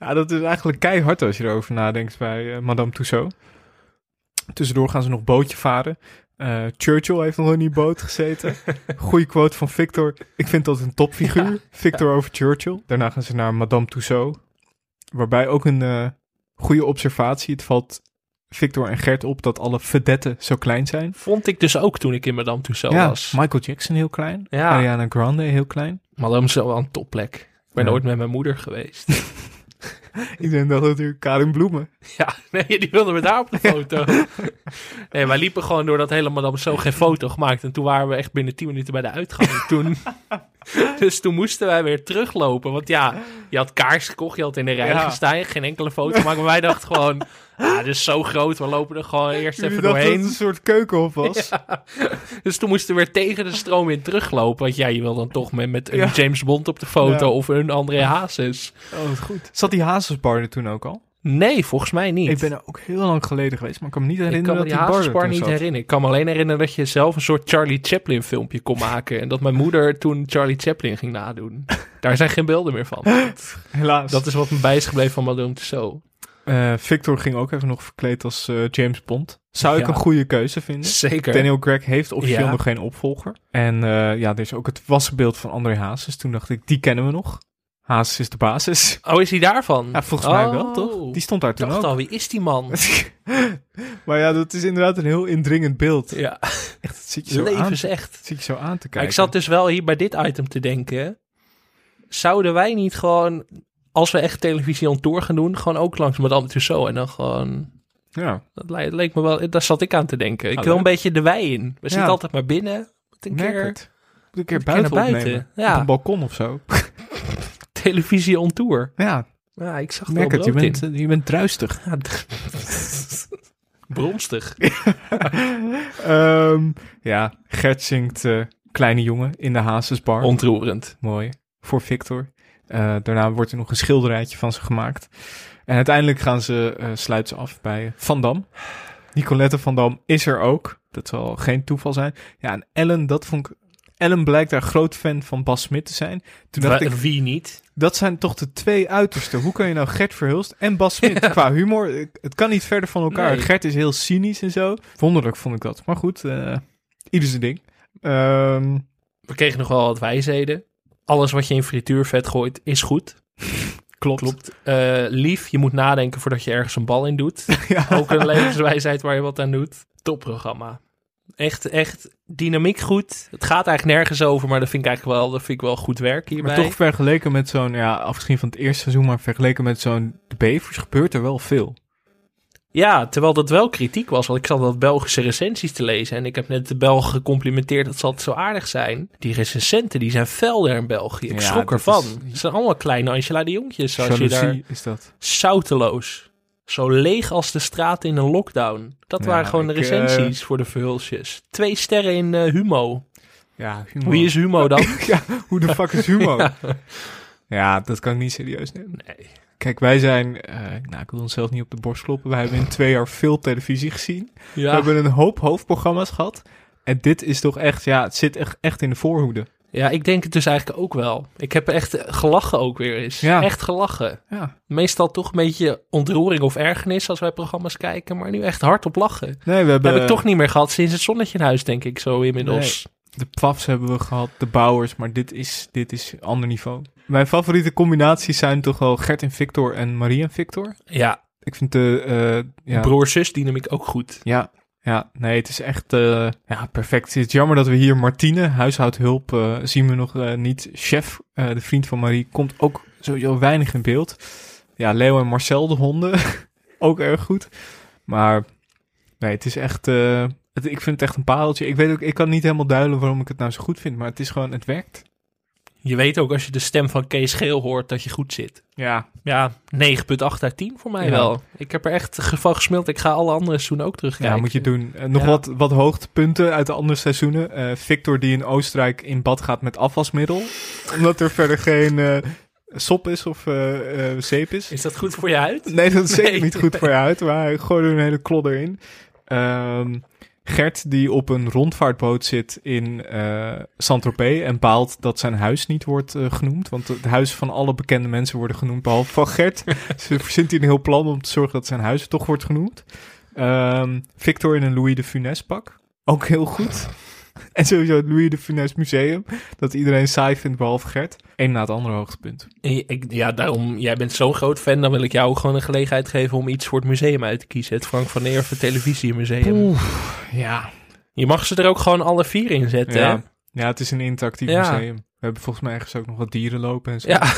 ja, dat is eigenlijk keihard als je erover nadenkt bij Madame Tussauds. Tussendoor gaan ze nog bootje varen. Eh, Churchill heeft nog in die boot gezeten. Goeie quote van Victor. Ik vind dat een topfiguur. Victor over Churchill. Daarna gaan ze naar Madame Tussauds. Waarbij ook een eh, goede observatie. Het valt Victor en Gert op dat alle vedetten zo klein zijn. Vond ik dus ook toen ik in Madame Tussauds ja, was. Michael Jackson heel klein. Ariana Grande heel klein. Madame Tussauds wel een topplek. Ik ben nooit met mijn moeder geweest. Iedereen dacht natuurlijk Karin Bloemen. ja, nee, die wilden we daar op de foto. nee, wij liepen gewoon door dat hele Madame Tussauds geen foto gemaakt. En toen waren we echt binnen 10 minuten bij de uitgang. toen, dus toen moesten wij weer teruglopen. Want ja, je had kaars gekocht, je had in de rij Ja. gestaan. Geen enkele foto maken. Maar wij dachten gewoon, dit is zo groot. We lopen er gewoon eerst Jullie even dachten dat doorheen. het een soort keukenhof was. Dus toen moesten we weer tegen de stroom in teruglopen. Want ja, je wil dan toch met, met een Ja. James Bond op de foto Ja. of een André Hazes. Oh, wat goed. Zat die Hazesbar er toen ook al? Nee, volgens mij niet. Ik ben er ook heel lang geleden geweest, maar ik kan me niet Ik herinneren kan me die dat die bar er Hazesbar toen niet zat. herinneren. Ik kan me alleen herinneren dat je zelf een soort Charlie Chaplin filmpje kon maken. En dat mijn moeder toen Charlie Chaplin ging nadoen. Daar zijn geen beelden meer van. Helaas. Dat is wat me bij is gebleven van Madame Tussauds. Eh, Victor ging ook even nog verkleed als eh, James Bond. Zou ik Ja. een goede keuze vinden. Zeker. Daniel Craig heeft officieel Ja. nog geen opvolger. En eh, ja, er is ook het wassenbeeld van André Hazes. Toen dacht ik, die kennen we nog. Hazes is de basis. Oh, is hij daarvan? Ja, volgens mij wel, Oh. toch? Die stond daar Ik toen dacht ook. al, wie is die man? maar ja, dat is inderdaad een heel indringend beeld. ja, Echt, dat zit je zo, aan, levensecht. dat zit je zo aan te Maar kijken. ik zat dus wel hier bij dit item te denken. Zouden wij niet gewoon, als we echt televisie tour gaan doen, gewoon ook langs Madame Tussauds en dan gewoon... Ja, Dat le- leek me wel, daar zat ik aan te denken. Ik Ah, wil een beetje de wei in. We zitten altijd maar binnen. Moet een merk keer het. Moet een keer buiten, naar buiten. Ja. Op een balkon of zo. televisie on tour. Ja, Ja, ik zag er merk het. Je bent, in. je bent druistig. Ja, Bronstig. Ehm, ja, Gert zingt eh, Kleine Jongen in de Hazesbar. Ontroerend. Mooi. Voor Victor. Eh, daarna wordt er nog een schilderijtje van ze gemaakt. En uiteindelijk gaan ze, eh sluiten ze af bij Van Dam. Nicolette van Dam is er ook. Dat zal geen toeval zijn. Ja, en Ellen, dat vond ik... Ellen blijkt daar groot fan van Bas Smit te zijn. Toen dacht Wa- ik, Wie niet? dat zijn toch de twee uitersten. Hoe kan je nou Gert Verhulst en Bas Smit qua humor? Het kan niet verder van elkaar. Nee. Gert is heel cynisch en zo. Wonderlijk vond ik dat. Maar goed, eh ieder zijn ding. Ehm, We kregen nog wel wat wijsheden. Alles wat je in frituurvet gooit is goed. klopt. Klopt. Eh, lief, je moet nadenken voordat je ergens een bal in doet. Ja. Ook een levenswijsheid waar je wat aan doet. Topprogramma. Echt, echt dynamiek goed. Het gaat eigenlijk nergens over, maar dat vind ik eigenlijk wel, dat vind ik wel goed werk hierbij. Maar toch vergeleken met zo'n, ja, afgezien van het eerste seizoen, maar vergeleken met zo'n De Bevers gebeurt er wel veel. Ja, terwijl dat wel kritiek was, want ik zat dat Belgische recensies te lezen en ik heb net de Belgen gecomplimenteerd dat ze altijd zo aardig zijn. Die recensenten, die zijn fel daar in België. Ik Ja, schrok ervan. is- Het zijn allemaal kleine Angela de Jongetjes, zoals je daar... Is dat. Zouteloos. Zo leeg als de straat in een lockdown. Dat Ja, waren gewoon de eh, recensies voor de verhulsjes. Twee sterren in eh, Humo. Ja, humor. Wie is Humo dan? ja, hoe de fuck is humor? ja. dat kan ik niet serieus nemen. Nee. Kijk, wij zijn, eh, nou, ik wil onszelf niet op de borst kloppen. Wij hebben in twee jaar veel televisie gezien. We Ja. hebben een hoop hoofdprogramma's gehad. En dit is toch echt, ja, het zit echt, echt in de voorhoede. ja, ik denk het dus eigenlijk ook wel. Ik heb echt gelachen ook weer eens. Ja. Echt gelachen. Ja. Meestal toch een beetje ontroering of ergernis als wij programma's kijken. Maar nu echt hard op lachen. Nee, we Dat hebben... heb ik toch niet meer gehad sinds het zonnetje in huis, denk ik, zo inmiddels. De Pfafs hebben we gehad, de Bouwers, maar dit is, dit is ander niveau. Mijn favoriete combinaties zijn toch wel Gert en Victor en Marie en Victor. Ja, Ik vind de, eh, ja, broer-zus dynamiek ook goed. ja, ja, nee, het is echt eh, ja, perfect. Het is jammer dat we hier Martine, huishoudhulp, eh, zien we nog niet. Chef, de vriend van Marie, komt ook sowieso weinig in beeld. Ja, Leo en Marcel, de honden, ook erg goed. Maar nee, het is echt, het, ik vind het echt een pareltje. Ik weet ook, ik kan niet helemaal duiden waarom ik het nou zo goed vind, maar het is gewoon, het werkt. Je weet ook als je de stem van Kees Geel hoort dat je goed zit. Ja, Ja, 9,8 uit 10 voor mij Ja. wel. Ik heb er echt van gesmeld. Ik ga alle andere seizoenen ook terugkijken. ja moet je doen. Eh, nog Ja. wat, wat hoogtepunten uit de andere seizoenen. Eh, Victor die in Oostenrijk in bad gaat met afwasmiddel. omdat er verder geen eh, sop is of zeep is. Is dat goed voor je huid? Nee, dat is zeker niet goed voor je huid. Maar hij gooide er een hele klodder in. Ehm, Gert die op een rondvaartboot zit in eh Saint-Tropez en baalt dat zijn huis niet wordt eh, genoemd. Want het huis van alle bekende mensen worden genoemd, behalve van Gert. Ze verzint hij een heel plan om te zorgen dat zijn huis toch wordt genoemd. Ehm, Victor in een Louis de Funès pak. Ook heel goed. En sowieso het Louis de Funès museum. Dat iedereen saai vindt, behalve Gert. Eén na het andere hoogtepunt. Ik, ja, daarom. Jij bent zo'n groot fan. Dan wil ik jou ook gewoon een gelegenheid geven om iets voor het museum uit te kiezen. Het Frank van Eerven Televisiemuseum. Ja, Je mag ze er ook gewoon alle vier in zetten. hè? Ja, ja het is een interactief Ja. museum. We hebben volgens mij ergens ook nog wat dieren lopen en zo. Ja.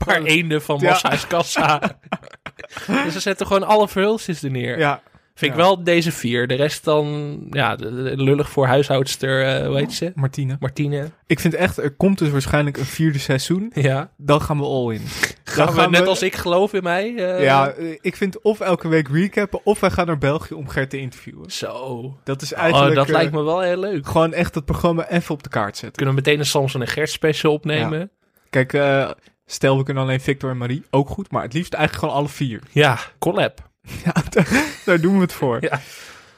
Een paar eenden van Ja. Massa's Kassa. dus ze zetten gewoon alle verhulsjes er neer. ja. Vind ik wel deze vier. De rest dan, ja, de- de- lullig voor huishoudster, eh hoe heet ze? Martine. Martine. Ik vind echt, er komt dus waarschijnlijk een vierde seizoen. Ja. Dan gaan we all in. Gaan we, net als ik geloof in mij. eh, Ja, eh, ik vind of elke week recappen, of wij gaan naar België om Gert te interviewen. Zo. Dat is eigenlijk oh, dat eh, lijkt me wel heel leuk. gewoon echt het programma even op de kaart zetten. Kunnen we meteen een Samson en Gert special opnemen? Kijk, eh, stel we kunnen alleen Victor en Marie, ook goed. Maar het liefst eigenlijk gewoon alle vier. Ja, collab. Ja, daar, daar doen we het voor. Ja.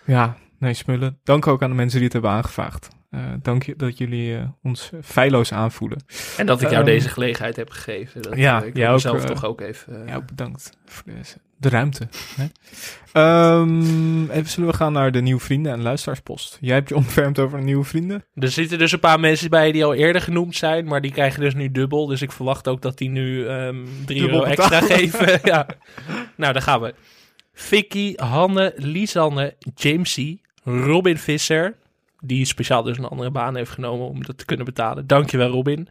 Ja, nee, smullen. Dank ook aan de mensen die het hebben aangevraagd. Eh, dank je dat jullie eh, ons feilloos aanvoelen. En dat ik jou Ehm, deze gelegenheid heb gegeven. Dat, ja, eh, ik mezelf eh, toch ook even... Ja, ook bedankt voor de, de ruimte. Hè? Ehm, even zullen we gaan naar de nieuwe vrienden en luisteraarspost. Jij hebt je ontfermd over de nieuwe vrienden. Er zitten dus een paar mensen bij die al eerder genoemd zijn, maar die krijgen dus nu dubbel. Dus ik verwacht ook dat die nu ehm 3 Dubbel euro extra geven. ja. Nou, daar gaan we. Vicky, Hanne, Lisanne, Jamesy, Robin Visser, die speciaal dus een andere baan heeft genomen om dat te kunnen betalen. Dankjewel Robin.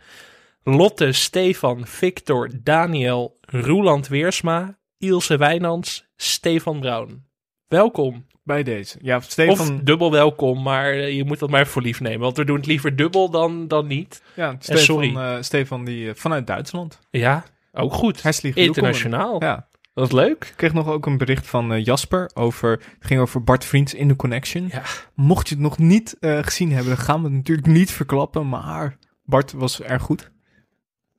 Lotte, Stefan, Victor, Daniel, Roeland Weersma, Ilse Wijnands, Stefan Brown. Welkom. Bij deze. Ja, Stefan. Of dubbel welkom, maar eh, je moet dat maar voor lief nemen. Want we doen het liever dubbel dan, dan niet. ja, Stefan, sorry. eh, Stefan die, eh, vanuit Duitsland. Ja, ook goed. Herzlich Internationaal. Ja. Wat leuk. Ik kreeg nog ook een bericht van eh, Jasper over, het ging over Bart Vriends in de Connection. Ja. Mocht je het nog niet eh, gezien hebben, dan gaan we het natuurlijk niet verklappen, maar Bart was erg goed.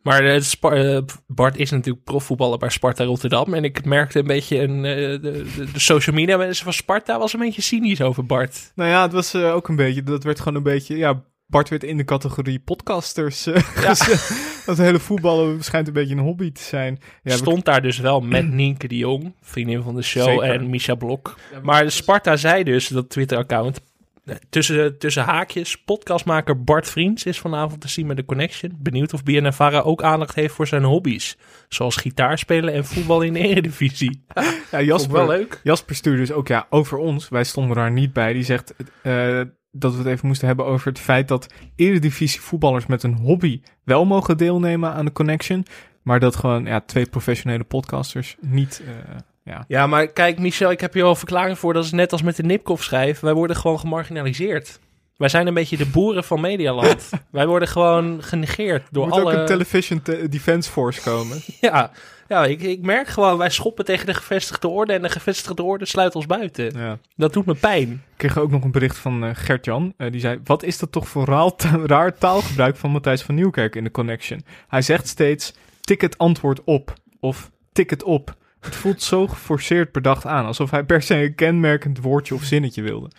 Maar eh, Bart is natuurlijk profvoetballer bij Sparta Rotterdam. En ik merkte een beetje, een, de, de, de social media mensen van Sparta was een beetje cynisch over Bart. Nou ja, het was ook een beetje, dat werd gewoon een beetje, ja, Bart werd in de categorie podcasters eh. Dat hele voetballen schijnt een beetje een hobby te zijn. Ja, we- Stond daar dus wel met Nienke de Jong, vriendin van de show, Zeker. en Misha Blok. Maar Sparta zei dus, dat Twitter-account, eh, tussen, tussen haakjes, podcastmaker Bart Vriends is vanavond te zien met de Connection. Benieuwd of BNNVARA ook aandacht heeft voor zijn hobby's. Zoals gitaarspelen en voetbal in de eredivisie. ja, Jasper, wel leuk. Jasper stuurde dus ook ja, over ons. Wij stonden daar niet bij. Die zegt eh, dat we het even moesten hebben over het feit dat eredivisie voetballers met een hobby wel mogen deelnemen aan de connection. Maar dat gewoon ja, twee professionele podcasters niet. eh, ja. Ja, maar kijk, Michel, ik heb hier al een verklaring voor. Dat is net als met de Nipkoff schrijf. Wij worden gewoon gemarginaliseerd. Wij zijn een beetje de boeren van Medialand. Wij worden gewoon genegeerd door Er moet alle... ook een television te- defense force komen. Ja, ja ik, ik merk gewoon, wij schoppen tegen de gevestigde orde en de gevestigde orde sluit ons buiten. ja. Dat doet me pijn. Ik kreeg ook nog een bericht van eh, Gert-Jan. Eh, die zei, wat is dat toch voor raal ta- raar taalgebruik van Matthijs van Nieuwkerk in de Connection? Hij zegt steeds, tik het antwoord op. Of tik het op. Het voelt zo geforceerd bedacht aan. Alsof hij per se een kenmerkend woordje of zinnetje wilde.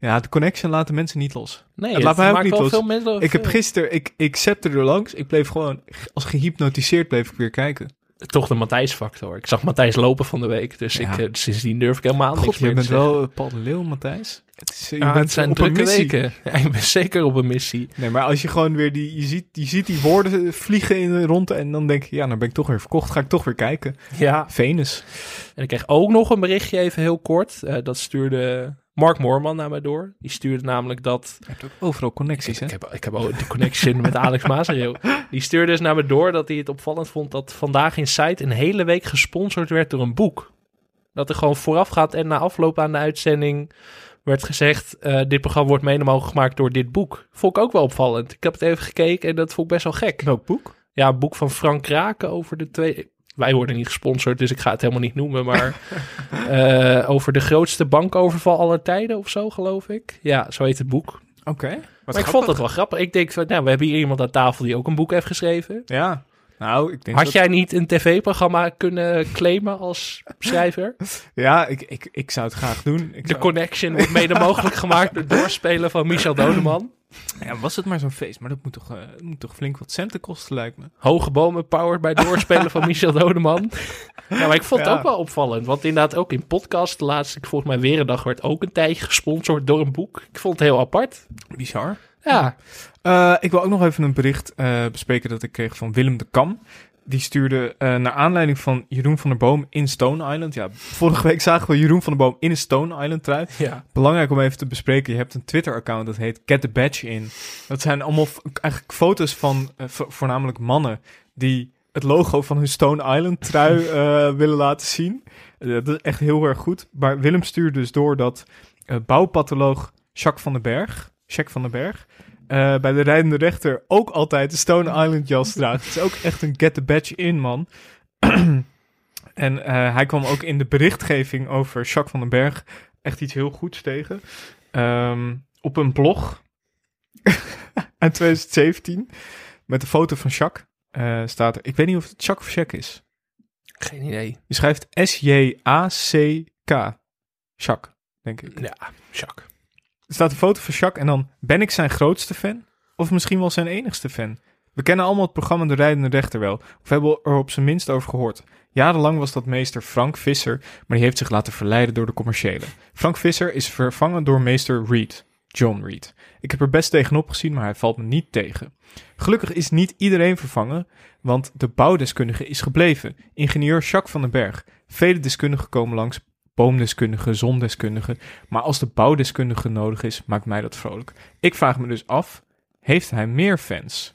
Ja, de Connection laat de mensen niet los. Nee, Het laat mij ook niet los. veel mensen Ik heb gisteren, ik, ik zette er langs. Ik bleef gewoon, als gehypnotiseerd bleef ik weer kijken. Toch de Matthijs-factor. Ik zag Matthijs lopen van de week, dus Ja. ik, eh, sindsdien durf ik helemaal God, niks je meer bent te zeggen. wel Paul de Leeuw, Matthijs. Het, is, eh, je bent het zijn drukke weken. Ja, ik ben zeker op een missie. Nee, maar als je gewoon weer die, je ziet, je ziet die woorden vliegen in de rond en dan denk je, ja, nou ben ik toch weer verkocht, ga ik toch weer kijken. Ja, Venus. En ik kreeg ook nog een berichtje, even heel kort. Eh, dat stuurde Mark Moorman naar mij door. Die stuurde namelijk dat... Je hebt ook overal connecties, hè? Ik heb, ik heb ook de connection met Alex Mazereel. Die stuurde dus naar me door dat hij het opvallend vond... dat Vandaag in Site een hele week gesponsord werd door een boek. Dat er gewoon voorafgaand en na afloop aan de uitzending... werd gezegd, eh, dit programma wordt mede mogelijk gemaakt door dit boek. Vond ik ook wel opvallend. Ik heb het even gekeken en dat vond ik best wel gek. Welk boek? Ja, een boek van Frank Kraken over de twee... Wij worden niet gesponsord, dus ik ga het helemaal niet noemen. Maar eh, over de grootste bankoverval aller tijden of zo, geloof ik. Ja, zo heet het boek. Oké. maar ik vond dat wel grappig. Ik denk, van, nou, we hebben hier iemand aan tafel die ook een boek heeft geschreven. Ja. Nou, ik denk Had dat... jij niet een tv-programma kunnen claimen als schrijver? Ja, ik, ik, ik zou het graag doen. Ik De zou- Connection wordt mede mogelijk gemaakt door het doorspelen van Michel Doneman. Ja, was het maar zo'n feest, maar dat moet toch, eh, moet toch flink wat centen kosten, lijkt me. Hoge bomen powered bij het doorspelen van Michel Doneman. Ja, maar ik vond het Ja. ook wel opvallend. Want inderdaad ook in podcast, de laatste, ik volgens mij weer een dag, werd ook een tijdje gesponsord door een boek. Ik vond het heel apart. Bizar. Ja, Eh, ik wil ook nog even een bericht eh, bespreken dat ik kreeg van Willem de Kam. Die stuurde eh, naar aanleiding van Jeroen van der Boom in Stone Island. Ja, vorige week zagen we Jeroen van der Boom in een Stone Island trui. ja. Belangrijk om even te bespreken. Je hebt een Twitter-account dat heet Get the Badge in. Dat zijn allemaal eigenlijk foto's van vo- voornamelijk mannen die het logo van hun Stone Island trui willen laten zien. Dat is echt heel erg goed. Maar Willem stuurde dus door dat bouwpatholoog Jacques van den Berg, Jack van den Berg, eh, bij de rijdende rechter ook altijd de Stone Island jas draagt. Het is ook echt een Get the Badge in, man. en eh, hij kwam ook in de berichtgeving over Jacques van den Berg echt iets heel goeds tegen. Ehm, op een blog uit 2017 met een foto van Jacques eh, staat er. Ik weet niet of het Jacques of Jack is. Geen idee. Je schrijft S-J-A-C-K. Jacques, denk ik. Ja, Jacques. Er staat een foto van Jacques en dan ben ik zijn grootste fan? Of misschien wel zijn enigste fan? We kennen allemaal het programma De Rijdende Rechter wel, of hebben er op zijn minst over gehoord. Jarenlang was dat meester Frank Visser, maar die heeft zich laten verleiden door de commerciële. Frank Visser is vervangen door meester Reed, John Reed. Ik heb er best tegenop gezien, maar hij valt me niet tegen. Gelukkig is niet iedereen vervangen, want de bouwdeskundige is gebleven. Ingenieur Jacques van den Berg. Vele deskundigen komen langs, boomdeskundigen, zondeskundigen. Maar als de bouwdeskundige nodig is, maakt mij dat vrolijk. Ik vraag me dus af, heeft hij meer fans?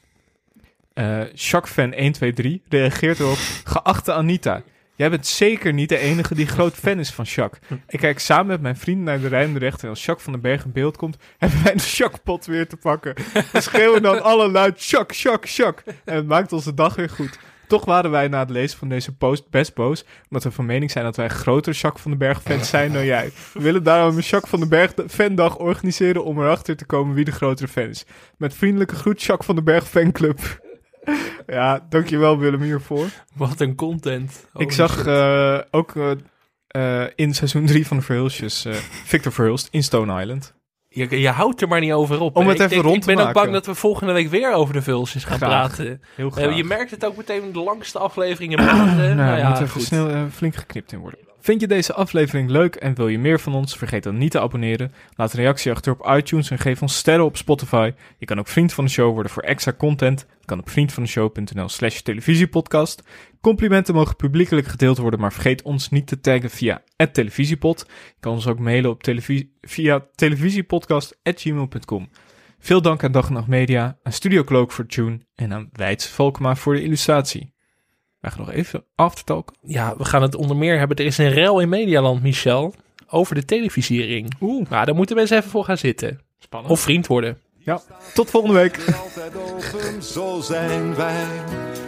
Eh Jacques fan 123 reageert erop, geachte Anita. Jij bent zeker niet de enige die groot fan is van Jacques. Ik kijk samen met mijn vrienden naar de rijdende rechter. En als Jacques van den Berg in beeld komt, hebben wij de Jacques-pot weer te pakken. We schreeuwen dan alle luid, Jacques, Jacques, Jacques. En het maakt onze dag weer goed. Toch waren wij na het lezen van deze post best boos, omdat we van mening zijn dat wij grotere Jacques van den Berg fans zijn dan jij. We willen daarom een Jacques van den Berg fandag organiseren om erachter te komen wie de grotere fan is. Met vriendelijke groet, Jacques van den Berg fanclub. ja, dankjewel Willem hiervoor. Wat een content. Ik zag eh, ook eh, eh, in seizoen 3 van de Verhulsjes Victor Verhulst in Stone Island. Je, je houdt er maar niet over op. Om het ik even denk- rond Ik te ben ook maken. bang dat we volgende week weer over de vulsjes gaan Graag. praten. Heel Eh, je merkt het ook meteen in de langste aflevering in maanden. Nou, nou er ja, moet even goed. snel eh, flink geknipt in worden. Vind je deze aflevering leuk en wil je meer van ons? Vergeet dan niet te abonneren. Laat een reactie achter op iTunes en geef ons sterren op Spotify. Je kan ook vriend van de show worden voor extra content. Je kan op vriendvandeshow.nl slash televisiepodcast. Complimenten mogen publiekelijk gedeeld worden, maar vergeet ons niet te taggen via het televisiepod. Je kan ons ook mailen op televisie, via televisiepodcast.gmail.com. Veel dank aan Dag en Nacht Media, aan Studio Cloak voor Tune en aan Wijts Volkma voor de illustratie. Wij gaan nog even aftertalken. Ja, we gaan het onder meer hebben. Er is een rel in Medialand, Michel, over de televisiering. Oeh, Nou, daar moeten mensen even voor gaan zitten. spannend. Of vriend worden. Ja, tot volgende week. Altijd open, zo zijn wij.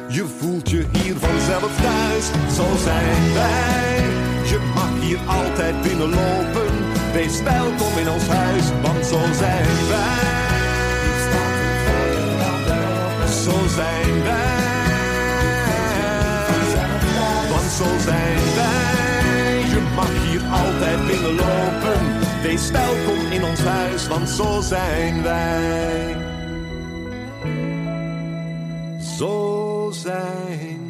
Je voelt je hier vanzelf thuis, zo zijn wij. Je mag hier altijd binnenlopen. Wees welkom in ons huis, want zo zijn wij. Zo zijn wij. Zo zijn wij. Je mag hier altijd binnenlopen. Wees welkom in ons huis, want zo zijn wij. Zo zijn